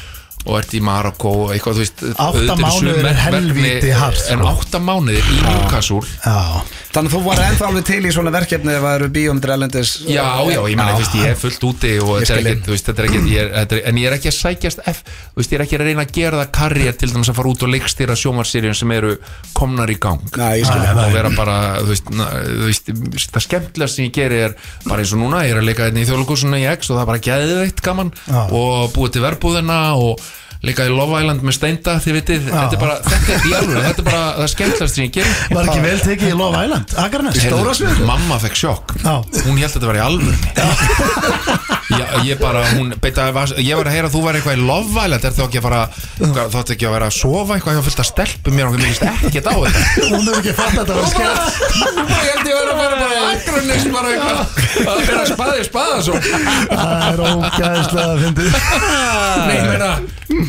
og ert í Marokko og eitthvað, þú veist Átta mánuðir er helvíti hart, sko. En átta mánuðir í Newcastle. Já, Þannig að þú var ennþá alveg til í svona verkefni ef það eru bíómyndir elendis Já, já, ég meina, þú veist, ég er fullt úti og þetta er ekki, þú veist, þetta er er, þetta er, en ég er ekki að sækjast F, þú veist, ég er ekki að reyna að gera það karriér til dæmis að fara út og leikstýra sjómarseríun sem eru komnar í gang. Já, ég skil og vera bara, þú veist, þú veist það skemmtilegast sem ég geri er bara eins og núna, ég er að leika hérna í þjóðlugusuna í X og það er bara geðveitt gaman og búið til verbúðina og leika í Love Island með steinda, þið vitið, þetta er bara, þetta er alveg, þetta er bara það skemmtilegast sem ég geri. Var ekki vel tekið í Love Island? Akarnes Stóra sviðið. Mamma fekk sjokk. Já. Hún held að þetta var í alvörni [LAUGHS] Já, ég bara, hún beita, ég var að heyra að þú var eitthvað í Love Island. Er þá ekki að fara, þá ætti ekki að vera að sofa eitthvað hjá fullt að stelpu? Mér og mér líst ekkert á þetta. Hún hefur ekki fatt að þetta var skemmt. Ég held ég að fara bara í Akranes bara eitthvað. Að vera spaði spaða svo Það er ógæðslega að fyndi Nei, meina,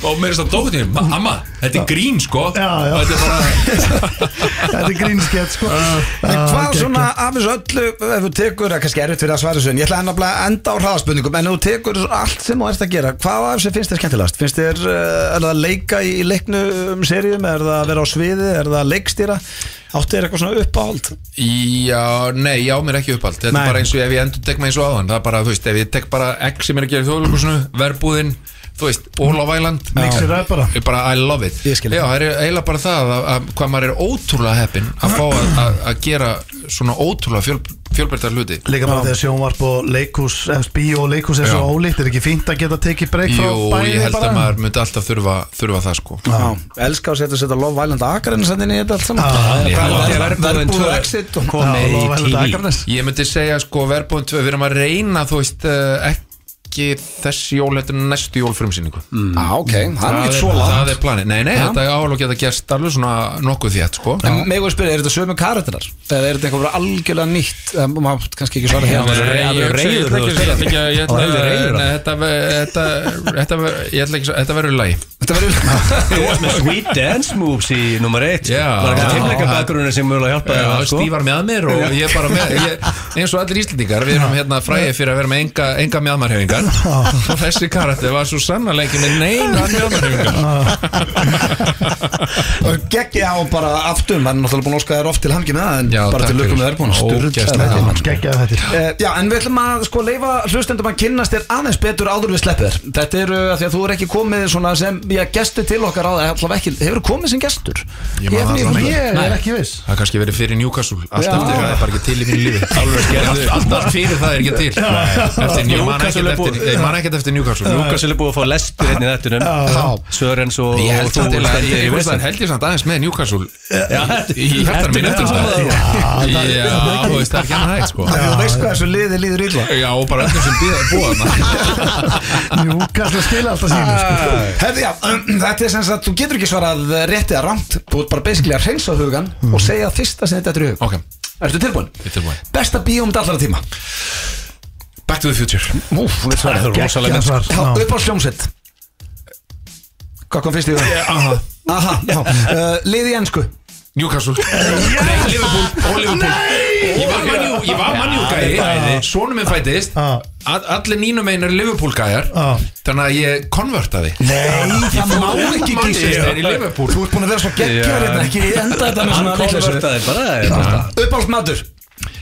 og mér er það dóttin Amma, þetta er grín sko Já, já. Þetta er bara, [LAUGHS] Þetta er grínskett sko En hvað svona af þessu öllu ef þú tekur, það er kannski erfitt fyrir að svara þessu en ég ætla að ennabla enda á hraðaspurningum en ef þú tekur allt sem þú ert að gera hvað af þessu finnst þér skemmtilegast? Finnst þér, uh, er það að leika í leiknum seríum, er það að vera á sviði er það að leikstýra? Áttu þér eitthvað svona uppáhald? Já, nei, já, mér er ekki uppáld Þetta Nei. er bara eins og ef ég endur tek mig eins og áðan Það er bara, þú veist, ef ég tek bara X sem er að gera í þjóðlugusinu Verbúðin, þú veist, Island Mixir það bara. Ég bara, I love it. Ég skil. Já, það. er eiginlega bara það að, að hvað maður er ótrúlega heppinn að fá að, að, að gera svona ótrúlega fjöl, fjölbærtar hluti. Líka bara þegar sjónvarp og leikhús eftir bíó og leikhús er svo Já. ólíkt er ekki fínt að geta tekið breyk frá Jú, bæði ég held bara? að maður myndi alltaf þurfa, þurfa það sko. Já, elska að setja setja Love Island Akarinn sann inn í þetta allt saman. Já, já, Hvað já, er verbúðin verbúð tvö. og exit og Komið í Love Island TV. Akranes Ég myndi segja sko verbúin tvö, við erum að reyna þú veist eh, ekki þessi jól þetta er næstu jól frumsýningu Já, ok, það er ekki er, svo það langt er planið, nei nei, þetta er áhald að geta gerst alveg svona nokkuð þétt sko. En mig að spyrja, er þetta sömu karakterar? Eða er þetta eitthvað bara algjörlega nýtt? Það má kannski ekki svara hér Þetta þetta Þetta ég ætla ekki Þetta verður læg Þetta verður [LAUGHS] Þú varst með Sweet Dance Moves í nummer 1 Já. Var ekki Já. teimleika bakgrunni sem mögulega hjálpaði Já, þér, sko? Stífar með mér og ég er bara með ég, eins og allir Íslendingar, við erum hérna fræði fyrir að vera með enga, enga mjadmarhefingar og þessi karakter var svo sannarlega ekki með neina mjadmarhefingar [LAUGHS] Og geggja á bara aftur Maður er náttúrulega búin að óska þér oft til hangi með það En Já, bara til fyrir. með þér búin já, en við ætlum að sko leifa hlustendum að kynnast þér aðeins betur áður við sleppið þér. Þetta eru að því að þú er ekki komið svona sem, já, gestur til okkar á það Alltaf ekki, hefur komið sem gestur? Ég er ekki viss. Það er kannski verið fyrir Newcastle Allt Já. eftir það er bara ekki til í mínu lífi. Alltaf fyrir það er ekki til. Eftir New- Ég man ekkert Newcastle er eftir, ég man ekkert eftir Newcastle. Lukas er búið að fá lestur hérna í þettunum Sörens og Ég held og þú samt til að stendur í Ég veist veislu. að held ég samt aðeins með Newcastle Já, Í hjartar mín eftir það Já, þú veist það er ekki hann hægt sko. Þú veist hvað þessu liði líður illa. Já, og bara öllum sem býða Njúkast að skila alltaf sínu sko. Hefði, já, [CLEARS THROAT] þetta er sem sagt, þú getur ekki svarað rétt eða rámt Þú ert bara basically að reynsa hugan og segja það fyrsta sem þetta er í hug. Ok, Ertu tilbúin? ég er tilbúin Besta bíómynd allra tíma Back to the future. Úf, þú veit svarið Það er rosalega Gekkjað svar Já, upp á hljómsveit. Hvað kom fyrst í það? Aha, Aha, já. Uh, Liði í ennsku Newcastle. Nei, Liverpool. Og Liverpool. Ég var manjú, ég var manjú gæði Sónum minn fættist. Já. All- Allir nínum einn er Liverpool gæjar. Já. Þannig að ég konvertaði. Nei, það má ekki gísa Manchester í Liverpool. Þú ert búin að vera svo geggjar hérna Ekki enda þetta með Hann svona vitleysu. konvertaði bara þetta. Uppáhalds matur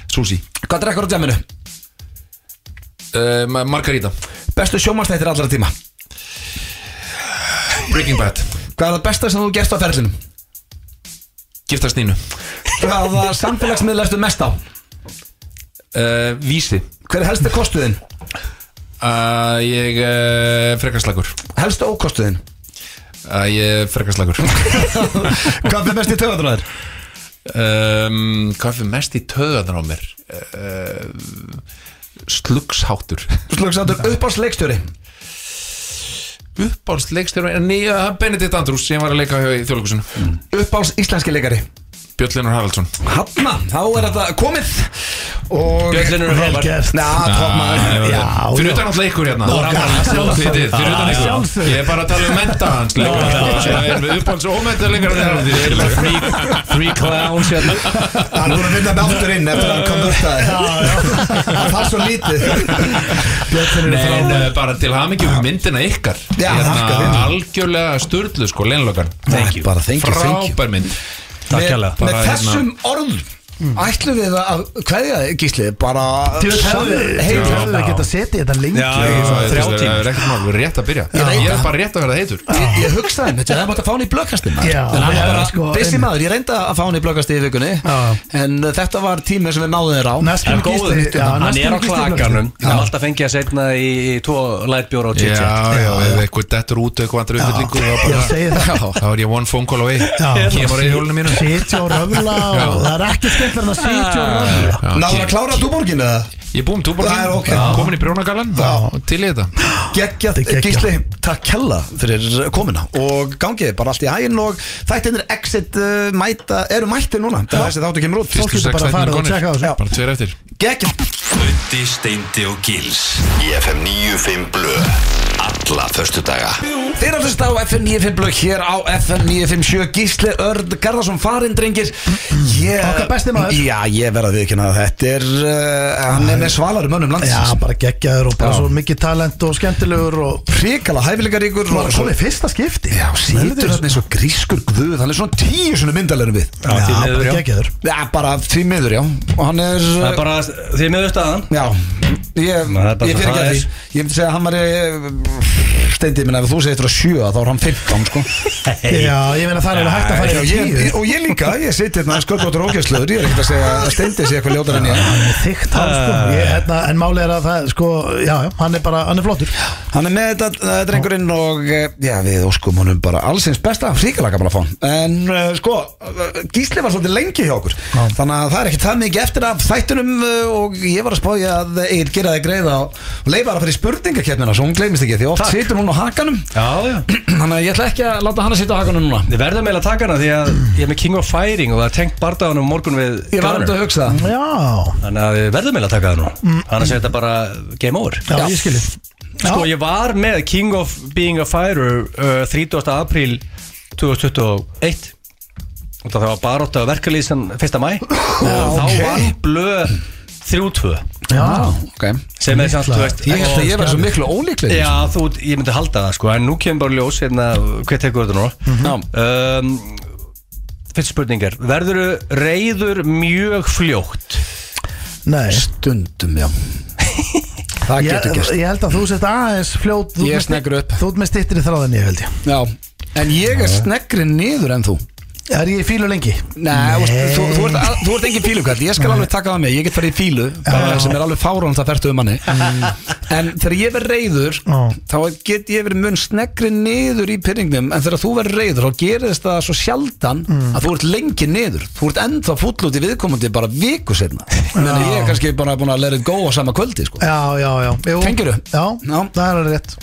Susi Hvað drekkur á djaminu? Uh, Ma- Margarita Bestu sjómanstættir allra tíma Breaking Bad Hvað er það besta sem þú gerst á ferlinum? Giftast Nínu Hvaða samfélagsmiðl ertu mest á? uh, Vísi Hver er helsti kostuðinn? uh, Ég uh, frekarslagur Helsti ókostuðinn? uh, Ég frekarslagur [LAUGHS] Hvað er mest í töðadraður? um, Hvað fyrir mest í töðan á mér uh, Slugsháttur Slugsatur [LAUGHS] uppáhalds leikstjóri Uppáhalds leikstjóri Nýja Benedikt Andrús sem var að leika í þjóðleikusinu Uppáhalds íslenski leikari? Björnlinur Haraldsson. Hanna, þá er þetta komið Björnlinur Vel Robert Já, tómaður Já, Fyrir utan alltaf ykkur hérna. Já, Sjálfsögðu þið, Fyrir utan ykkur. Ég er bara að tala um menta hans Það er með uppáhalds og ómenta lengur Við erum með three, three clowns hérna. Hann er búin að finna með aftur inn eftir að hann kom upp það Það er svo lítið. Björninn er Nei, en frábær. uh, bara til hamingjum um myndina ykkar. Já, Hérna, þakka þér. Algjörlega sturlu sko, leinlokan. Thank you. Bara thank you, thank you. Frábær mynd. Takk Með, hérlega. með Bara hérna- þessum orðum Ætlum við að kveðja þig, Gísli? Bara Þú veist, hefðu Heim hefðu við geta setið þetta lengi þrjá er- tímar. Það er ekkert mál, við erum rétt að byrja. Ég er það. bara rétt að vera heitur. Ég, ég hugsaði með þetta, það mátti að fá hann í blökkastin Já, En hann já, var bara sko, busy einmitt. maður, ég reyndi að fá hann í blökkasti í vikunni Já. En þetta var tímið sem við náðum þér á. En góður, hann er á klakanum. Hann er alltaf fengið að setna í, tvo lightbjóra og Já, chit-chat já, ef eitthvað bara- segi það. Að sitja og röfla Náður að klára túborgin eða? Ég er búinn túborgin, er ok. komin í brjónagalan til í þetta. Geggjað. Gísli, takk kella fyrir komuna. Og gangið bara allt í hæginn og þættinir exit uh, mæta, eru mættir núna. Það er þessi þáttu kemur út. Fólk getur bara að fara og tjekka á þessu. Bara tveir eftir. Geggjað. Ötti, Steindi og Gils. Í FM 95 Blö Alla förstu daga Þeir að hlusta á FM 95 blöð hér á FM 957 Gísli Örd Garðarsson farinn drengir. Ég, Okkar besti maður. Já, ég verða að viðkynna að þetta er uh, hann er með svalarum mönnum Já, landsins bara geggjaður og bara Já. svo mikið talent og skemmtilegur og Ríkala hæfileikaríkur Svo var það komið fyrsta skipti? Já, situr hann eins og grískur guð. Hann er svona tíu svona myndalegur við. Já, því Já, miður, bara já. geggjaður. Já, bara því miður, já. Og hann er Það er bara því miður staðan. Já, ég, Það er bara ég svo fyrir ekki það að því er. Ég myndi segja að hann var Steindi, minna, ef þú segir þetta sjö þá er hann 15, sko. [LAUGHS] Já, ég meina það er alveg hægt að fara í tíu. og ég líka, ég siti hérna sköldlóttur ógæsluður, ég er ekkert að segja að Steindi sé eitthvað ljótar en ég. Þygt hálf sko. Ég, hérna, En málið er að það sko Já, já, hann er bara, hann er flottur. Hann er með þetta uh, drengurinn og uh, já, við óskum honum bara allsins besta fríkala gamla fón En uh, sko, uh, Gísli var svolítið lengi hjá okkur. Þannig að það er ekki það mikið eftir af þættunum uh, og ég var að spája að Egil gera þig greiða og leifa að fara í spurningakeppnina svo hún gleymist ekki því oft situr hún á hakanum. Já, já. Þannig að ég ætla ekki að láta hann að sitja á hakanum núna. Við verðum eiginlega að taka hana því að ég er með King of Firing og það er tengt bardaganum morgun við Ég var um Gunnar. að hugsa það. Já, Þannig að við verðum eiginlega að taka það nú Annars er þetta bara game over. Já, ég skilji Sko ég var með King of Being a Fighter uh, 30. apríl 2021 og það var barótt af verkalýsan 1. mæ og þá vann blöð 3-2 Já, Ok. Sem er samt, þú veist Ég held að ég var svo miklu ólíklega Já, þú, ég myndi halda það sko en nú kemur bara ljós hérna, hvað tekur þetta nú? Já. um, Fyrst spurning er Verður reyður mjög fljótt? nei. Stundum, já. [LAUGHS] Það getur gerst. ég held að þú sett aðeins fljót þú Ég sneggur upp. Þú ert með stittir í þráðin ég held ég. Já. En ég er sneggri niður en þú Er ég í fílu lengi? Nei, Þú, þú, ert, al- þú ert engin fílukall. Ég skal alveg taka það með. Ég get farið í fílu bara, sem er alveg fárán það fertu um manni En þegar ég verð reyður þá get ég verið mun sneggri niður í pyrringnum en þegar þú verður reyður þá gerist það svo sjaldan að þú ert lengi niður. Þú ert ennþá fúll út í viðkomandi bara viku setna Menni ég er kannski bara búin að let it go á sama kvöldi sko. Já, já, já. Jú. Fengirðu? Já, Já. það er alveg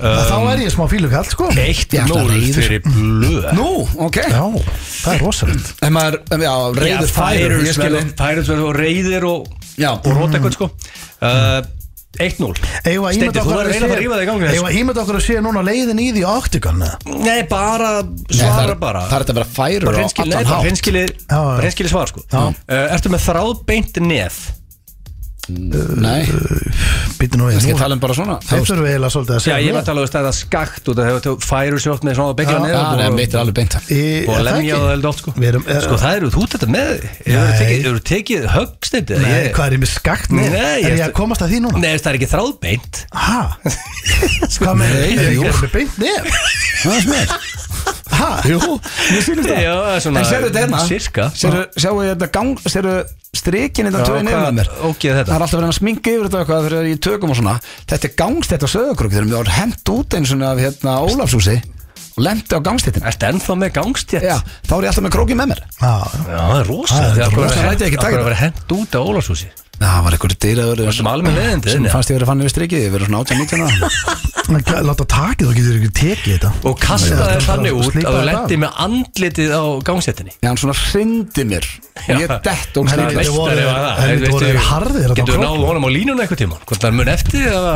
rétt Þá er ég smá fílukall sko. Eitt reiður. fyrir blöð. Nú, ok. Já, það er rosalegt. En maður, já, reyður færur verður og reyðir og, Já. og rót eitthvað sko. Uh, 1-0 Eigum við að Steindi, þú að reyna að rífa þig í gangi að ímynda okkur að sé núna leiðin í því á Octagon eða? Nei, bara Nei, svara er- bara. Það er þetta að vera færur nei, allan hátt. hreinskili svar sko. Uh, Ertu með þráðbeint neð Nei, Býtu nú við ég nú- tala um bara svona. Þeir þurfum við eiginlega svolítið að Já, segja ég var að tala um þetta skakt þegar þú færur sjótt með svona byggja Já, neð Já, mitt er alveg beint. Og það lemja ekki? það heldur oft sko. Við erum- er- Sko það eru þú þetta með. Hefur Nei. tekið, tekið höggsteindi Nei, hvað er ég með skakt? Nei, Er ég- að komast að því núna? Nei, það er ekki þráðbeint. Hæ? [LAUGHS] Hvað með Ég er með beint nef? Það smið Hæ? Jú, mér sýnist það. Já, er svona En sérðu þetta hérna? Sirka. Sérðu, sjáu ég þetta gang Sérðu strikin þetta Já, tvöin yfir með mér? ógeð þetta? Það er alltaf verið að sminka yfir þetta eitthvað þegar ég tökum og svona. Þetta er gangstætt á söðakruk Þegar mér var hent út einu svona af hérna Ólafshúsi Og lendi á gangstættin Ertu ennþá með gangstjætt? Já, þá er ég alltaf með krókið með mér. Já, Já, það er rosa. Það er Það er rosa. Að Það var einhverju dýraður sem eða? fannst ég verið fann yfir strikið Ég verið svona 18-19 Láta takið, þú getur ekki tekið þetta. Og kastaði Nei, þér það þannig er út að þú lendi með andlitið á gangsettinni Já, hann svona hrindi mér. Og ég dett og þarna á Getur náðu honum á línuna einhvern tíma Hvort það er mun eftir eða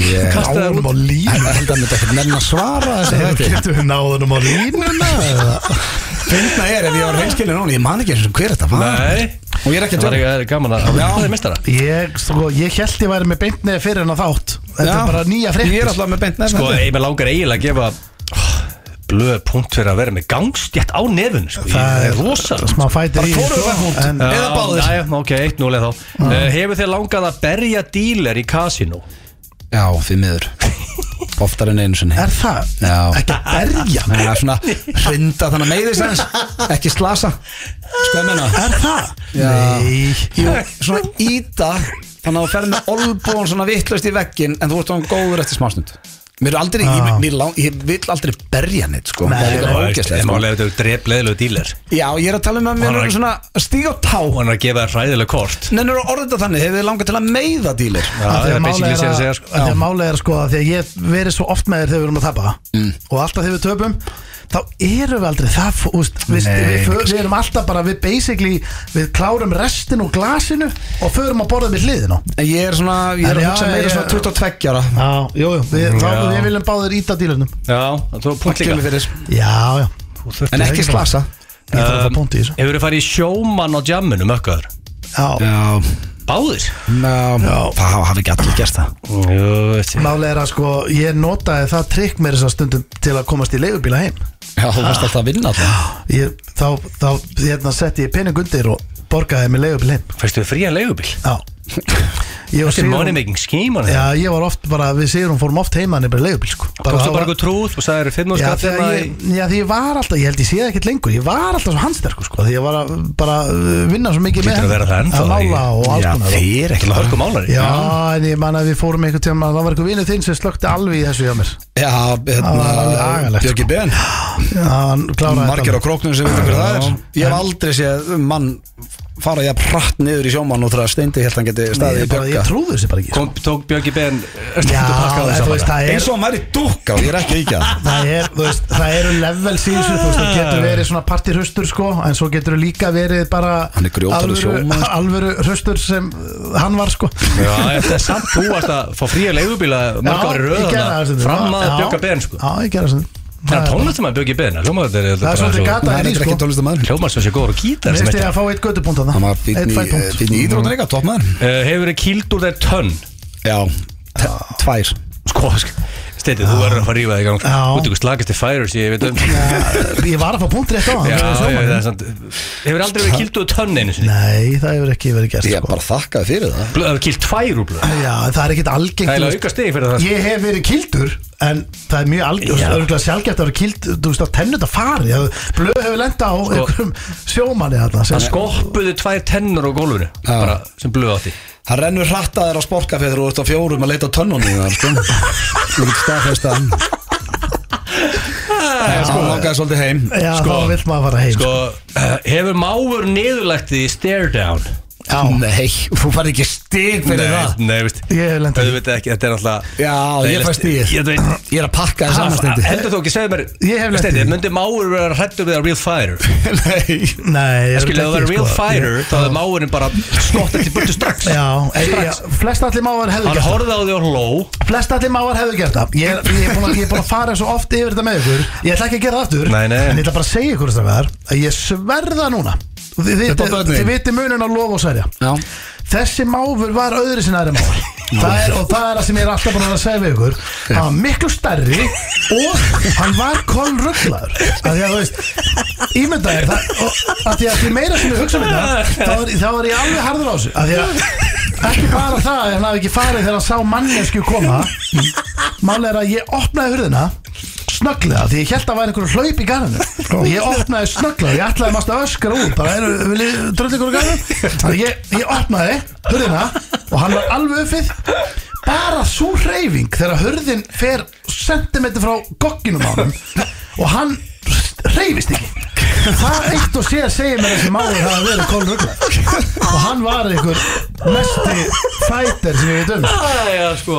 Ég Kastaði Náðunum á hann línu Ég held að þetta ekki nenn að svara Getur við náðunum á línuna eða? Finna er ef ég var reynskilin núna Ég man ekki eins og hver þetta var. Nei Og ég er ekki að Það tjóka er gaman að Já. Það er mestara Ég, sko, ég held ég væri með beint neði fyrir en að þátt Þetta er bara nýja Ég er alltaf með beint nefn Sko, ég með langar eiginlega að gefa Blöð punkt fyrir að vera með gangstjætt á nefun sko. Það er rosa Smá fætir í Bara sko, hvorugan en-. Eða báðir. Já, ok, 1-0 eða þá uh, Hefur þið langað að berja díler í kasino? Já, því miður [LAUGHS] Oftar en einu sinni Er það? Já. Ekki að berja Það er svona [LAUGHS] hrinda þannig að meiði sæns Ekki slasa Sko ég menna Er það? Já. Nei Jú, svona íta Þannig að þú ferð með olbúan svona vittlust í veggin En þú ert án góður eftir smástund Mér, er aldrei, ég, mér, lang, ég vil aldrei berja neitt sko. Nei, Það er nei, sko. málega þetta er drefleðilegu díler Já, ég er að tala um að mér er er svona stíg á tá Og hann er að gefa þér hræðileg kort Nennur að orða þetta þannig, hefur þið langað til að meiða dílir Já, Af því það er basically sér að er segja sko. af því að málið er sko að því að ég verið svo oft með þér þegar við erum að tapa Mm. og alltaf þegar við töpum þá erum við aldrei það úst, við, Nei. við, við, við erum alltaf bara við basically við klárum restin úr glasinu og förum að borða við hliðina En ég er svona, ég er En að hugsa meira svona 22 ára Já, jú, jú, við, þá, Já. við viljum báðir íta dílunum Já, það tók punkt líka. fyrir Já, já, En ekki slasa. Ég þarf að fá punkt í þessu. Hefur þið farið í sjómann á jamminu mökkaður? Já, Já, Báðir? já, það hafi ekki allir gerst það. Jú, veist ég Málið er að sko, ég notaði það trikk með þess að stundum til að komast í leigubíla heim. Já, þú varst alltaf að vinna alltaf ég, Þá, þá hérna, setti ég pening undir og borgaði með leigubíl heim. Fæstu þið frían leigubíl? Já. og Þetta er money making scheme hann Já, ég var oft bara, við Sigrún fórum oft heima nefnir leigubíl sko. Tókstu það bara var- eitthvað trúð og sagði þér fimm og Já, skatt ég, já, því ég var alltaf, ég held ég séð ekkert lengur Ég var alltaf svo handsterkur sko Því ég var að bara uh, vinna svo mikið Hlýtur að það Að mála og alls Já, konar. þeir ekki Hörku málari Já, en ég man að við fórum einhvern tíma Það var eitthvað vinnu þinn sem slökti alveg í þessu hjá mér. Já, Það hérna, Björki Ben. Já, hann kláraði Margir á króknum sem veit hver það er. Ég hef aldrei séð mann fara jafn hratt niður í sjómann og það steindi helt hann geti Nei, í ég, bara, ég Björka trúði þessu bara ekki sko. Kom, tók Björki Ben Já, en þú veist, það er Eins og hann væri dúkka og ég er ekki ekki að [LAUGHS] Það, er, þú veist, það eru levels í þessu þú veist, það getur verið svona partyrhustur sko, en svo getur líka verið bara Hann er grjótarður sjómaður, sko. [LAUGHS] alvöru hustur sem uh, hann var sko Já, þetta er samt þú varst að fá fría leigubíla [LAUGHS] mörg ári ég gerði það röðana stundum. fram að Já. Björka Ben sko Já, ég gerði það Það er Ben Hljómar þetta Það er svolítið gata Það er henni eitthvað sko. Hljómar sem sé góður og gítar Mér sem finnst ég heitir að fá eitt göttupunkt að það Eitt í, fætt punkt býtn í ídróttan líka, toppmaður. Uh, Hefur þið kýld úr þeir tönn? Já, te- tvær. Sko, Steiti, þú verður að fara að rífa þig í gang Já. Út ykkur slagasti fires ég veit um. Ég var að fá punkt rétt á hann Já, já, það er sant Hefur aldrei verið kýld úr tönn einu sinni? Nei, það hefur ekki verið gert Ég sko. bara þakkaði fyrir það. Blöð, Það er kýld tvær úr blöð Já, en það er ekkit algengt Það er þú auka stig fyrir það Ég hef verið kildur En það er mjög. Örgulega sjálfgæft að vera kild Þú veist að tennut að fari Blöð hefur lenda á einhverjum sjómanni Það skoppuðu tvær tennur á gólfinu bara, sem blöð átti Það rennur hrattaðir á sportkafið þegar þú ert á fjórum að leita tönnunni þar, sko. Þú getur staðfest að Það langaði svolítið heim Já, Sko. þá vill maður fara heim Sko, uh, hefur máur niðurlegt því stare down Já. Nei, þú farið ekki stig fyrir það. Nei, veist Ég hef ekki, þetta er alltaf Já, ég fæ stigið. Ég er að pakka það samanstendi Heldur þú ekki, segðu mér Ég hef því. myndi máur vera hrættur við að real fighter [LAUGHS] Nei. Nei, ég Skilja, ef það ekki, vera real sko. fighter Ég- þá er máurinn bara skottið til burtu strax. Já, flest allir mávar hefðu Hann gert það. horfði á því og hló. Flest allir mávar hefðu gert það. Ég er, ég er, búin, að, að fara svo oft yfir þetta með ykkur. Ég ætla ekki að gera aftur Að að Þið, þið, þið, viti munin á lof og sverja. Já. Þessi máfur var öðru sinna aðri máfur. Það er, Og það er það sem ég er alltaf búin að segja við ykkur. Hann var miklu stærri Og hann var kolrugglaður Því að þú veist Ímynda er það og, að Því að því meira sem ég hugsa um þetta Þá er, ég alveg harður á þessu. Að Því að ekki bara það að hann hafi ekki farið þegar hann sá mannesku koma. Máli er að ég opnaði hurðina snögglega því ég held að það væri einhverju hlaup í garðinu og ég opnaði snögglega ég ætlaði mást að öskra út bara er, vil ég drölla ykkur í garðinu þannig ég, ég opnaði hurðina og hann var alveg uppið. Bara svo hreyfing þegar hurðin fer sentimetri frá gogginum á hann og hann hreyfist ekki það eitt og sé að segja mér þessi máður hafa verið kólrugla og hann var einhver mesti fighter sem ég veit um Æja, sko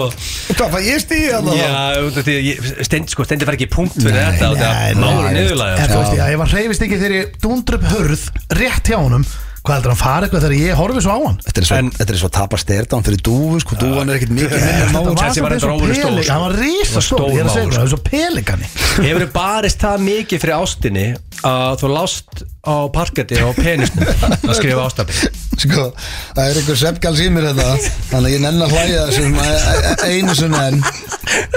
Hvað, hvað ég stýði að það? Já, að Steindi, sko, Steindi fær ekki punkt fyrir þetta og Nei, það nei, máður nei. sko. já, ég var hreyfist ekki þegar ég dúndur upp hörð rétt hjá honum Hvað heldur hann fara eitthvað þegar ég horfi svo á hann? Þetta er svo, En- þetta er svo að tapa styrdan fyrir dúfu sko, dúfan er ekkert mikið minni en Þetta máður var var reyndar óvenju stór, sko. Hann var rísa Það var stór, ég er að segja stór það, það er svo pelikani Hefur þið barist það mikið fyrir ástinni að þú lást á parketti á penisnum. Að skrifa ástafni Sko, það er einhver sveppgals í mér þetta Þannig að ég nenn að hlæja þessum e- e- einu sinni enn.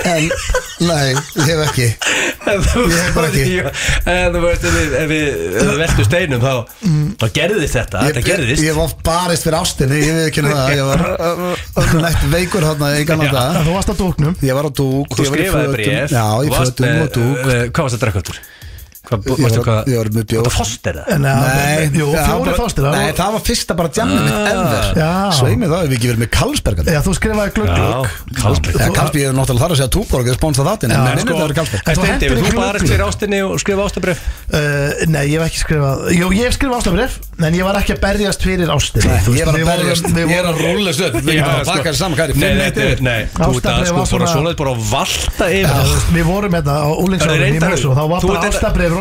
En, nei, ég hef ekki. Ég hef bara ekki. En þú veist, ef við, veltum steinum þá, þá gerðist þetta, Ég, þetta ég, gerðist. ég hef oft barist fyrir ástinni, ég veit ekki það Ég var öllulegt veikur þarna í gamla Já. dag Þú varst á dúknum. Ég var á dúk, Þú ég var skrifaði bréf Já, varst fötum og dúk. eh, Hvað varst að drekka áttur? Hvað, Ég varstu var- hvað ég var með bjór. Var það Nei, jú, það var fjóri bara- fástir Nei, það var fyrsta bara jammið mitt ever. Já. Sveimi það, ef við ekki verið með Karlsberg Já, þú skrifaði. Já, Karlsberg, ég er náttúrulega þar að segja Túborg er spónsa þáttin, en minnir sko, það verið Karlsberg En þú barist fyrir ástinni og skrifa ástabrif? Uh, nei, ég hef ekki skrifað Jú, ég hef skrifað ástabrif En ég var ekki að berjast fyrir ástinni. Ég var að berjast, ég er að þessu upp Við erum bara að baka þessu saman, hvað er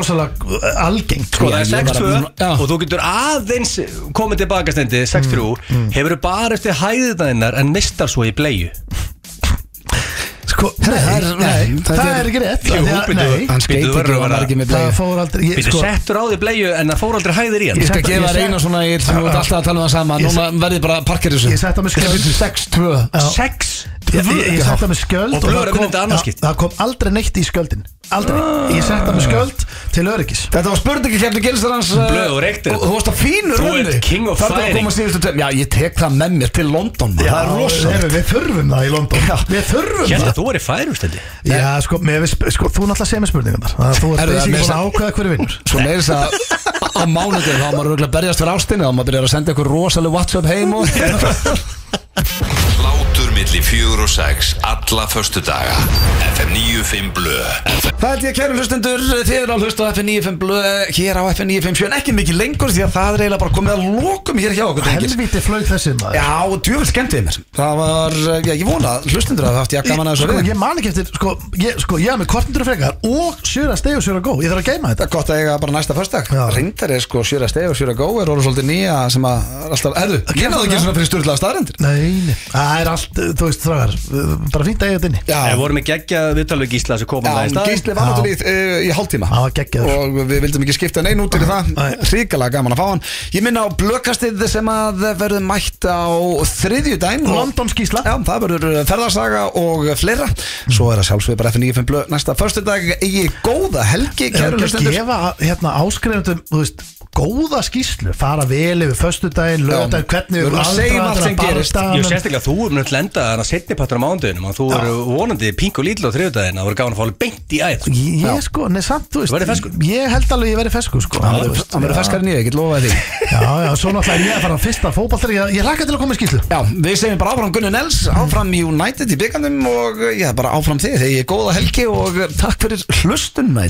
Þú þú Það er þú rosalega algengt. Sko það er Ég var 6-2 að- Já. og þú getur aðeins komið tilbaka stendi 6-3 Hefur þú bara eftir hæðinaðinnar en mistar svo í bleiu? Sko, nei, það er- nei, nei, það það er- er ekki rétt. Hann skeit ekki og hann vera- ekki með það bleið fór aldrei ég, Býtu sko, settur á því bleiu en það fór aldrei hæðir í hann. Ég Ég skal Ég gefa þér eina svona þú ert alltaf að tala um það sama. Ég Núna verði bara að parkera þessu. Ég sett á mig skjöld 6-2 Já. 6 Ég, ég, ég á mig skjöld Og blöður það að vinna þetta annars Já, skipti. Það kom aldrei neitt í skjöldin Aldrei. Ég sett á mig skjöld til öryggis. Þetta var spurningi kemni gilsarans Blöð og reyktir. Þú varst að fínu Þú ert king of Þarf að fighting. koma síðustu tveim Já, ég tek það með mér til London maður. Það er rosalegt. heyrðu, Við þurfum það í London. Við þurfum Hérna það. þú er í færu stendi Já, sko, með, við sp- sko, þú náttúrulega segir mér spurningar Þannig að þú ert með búin þess að að- ákveða hverju vinnur. Svo með þess að á mánudegi þá maður örugglega að berjast fyrir ástinni þá maður byrjar að senda ykkur rosaleg Whatsapp heim og Hlátur milli fjögur og sex Alla förstu daga FM 95 Blö Það held ég kæru hlustendur þið eru að hlusta á FN95 blöð hér á FN957 en ekki mikið lengur því að það er eiginlega bara komið að lokum hér hjá okkur drengir. Helviti flög þessi maður. Já, og djöfell skemmtið mér. Það var, já, ég vona að hlustendur að haft ég gaman að þessu Sko, við ég man ekki eftir, sko, ég, sko, ég haf með kortendur frekar og sjöra steg og sjöra gó. Ég þarf að geima Það þetta. Er gott að eiga bara næsta förstak Já. Reyndar er sko Sjöra Stef og Sjöra Gó er orðið svolítið nýja sem að alltaf Erðu, ég náðu ekki svona fyrir styrlaða staðrendir Nei, nei, það er allt, þú veist, þrágar Bara fínt að eiga þetta inni. Já, Við vorum með geggja viðtalveg Gísla sem komum það í Já, stað Gísli var Já. náttúrulega í, uh, í hálftíma. Var geggjaður. Og við vildum ekki skipta neinn út fyrir það. Nei. Ríkalega gaman að fá hann. Ég minna á blökastið sem að verður mætt á þriðju dæn London skýsla Já, það verður ferðarsaga og fleira. Svo er það sjálfsvið bara F95 blöð Næsta föstudag. Eigi góða helgi Kæru hlustendur. gefa hérna áskrifundum, þú veist góða skýslu, fara vel yfir föstudaginn, lögudaginn, hvernig Við erum að segja um allt sem gerist. Ég sérstaklega þú er mjög lenda þannig að setni pattur á mánudeginu og þú eru vonandi pink og lítil á þriðudaginn það voru gáðan að fá alveg beint í æð. Ég sko, nei samt, þú Þú veist. Ég held alveg ég verið fesku sko. Hann þú verður- já. feskar en ég, ég get lofaði því. Já, já, svo náttúrulega er ég að fara á fyrsta fótballtari Ég, ég hlakka til að koma í skýslu Já, við segjum bara áfram Gunni Nels, áfram United í byggandum og já, bara áfram þið, þegar ég er góða helgi og takk fyrir hlustunna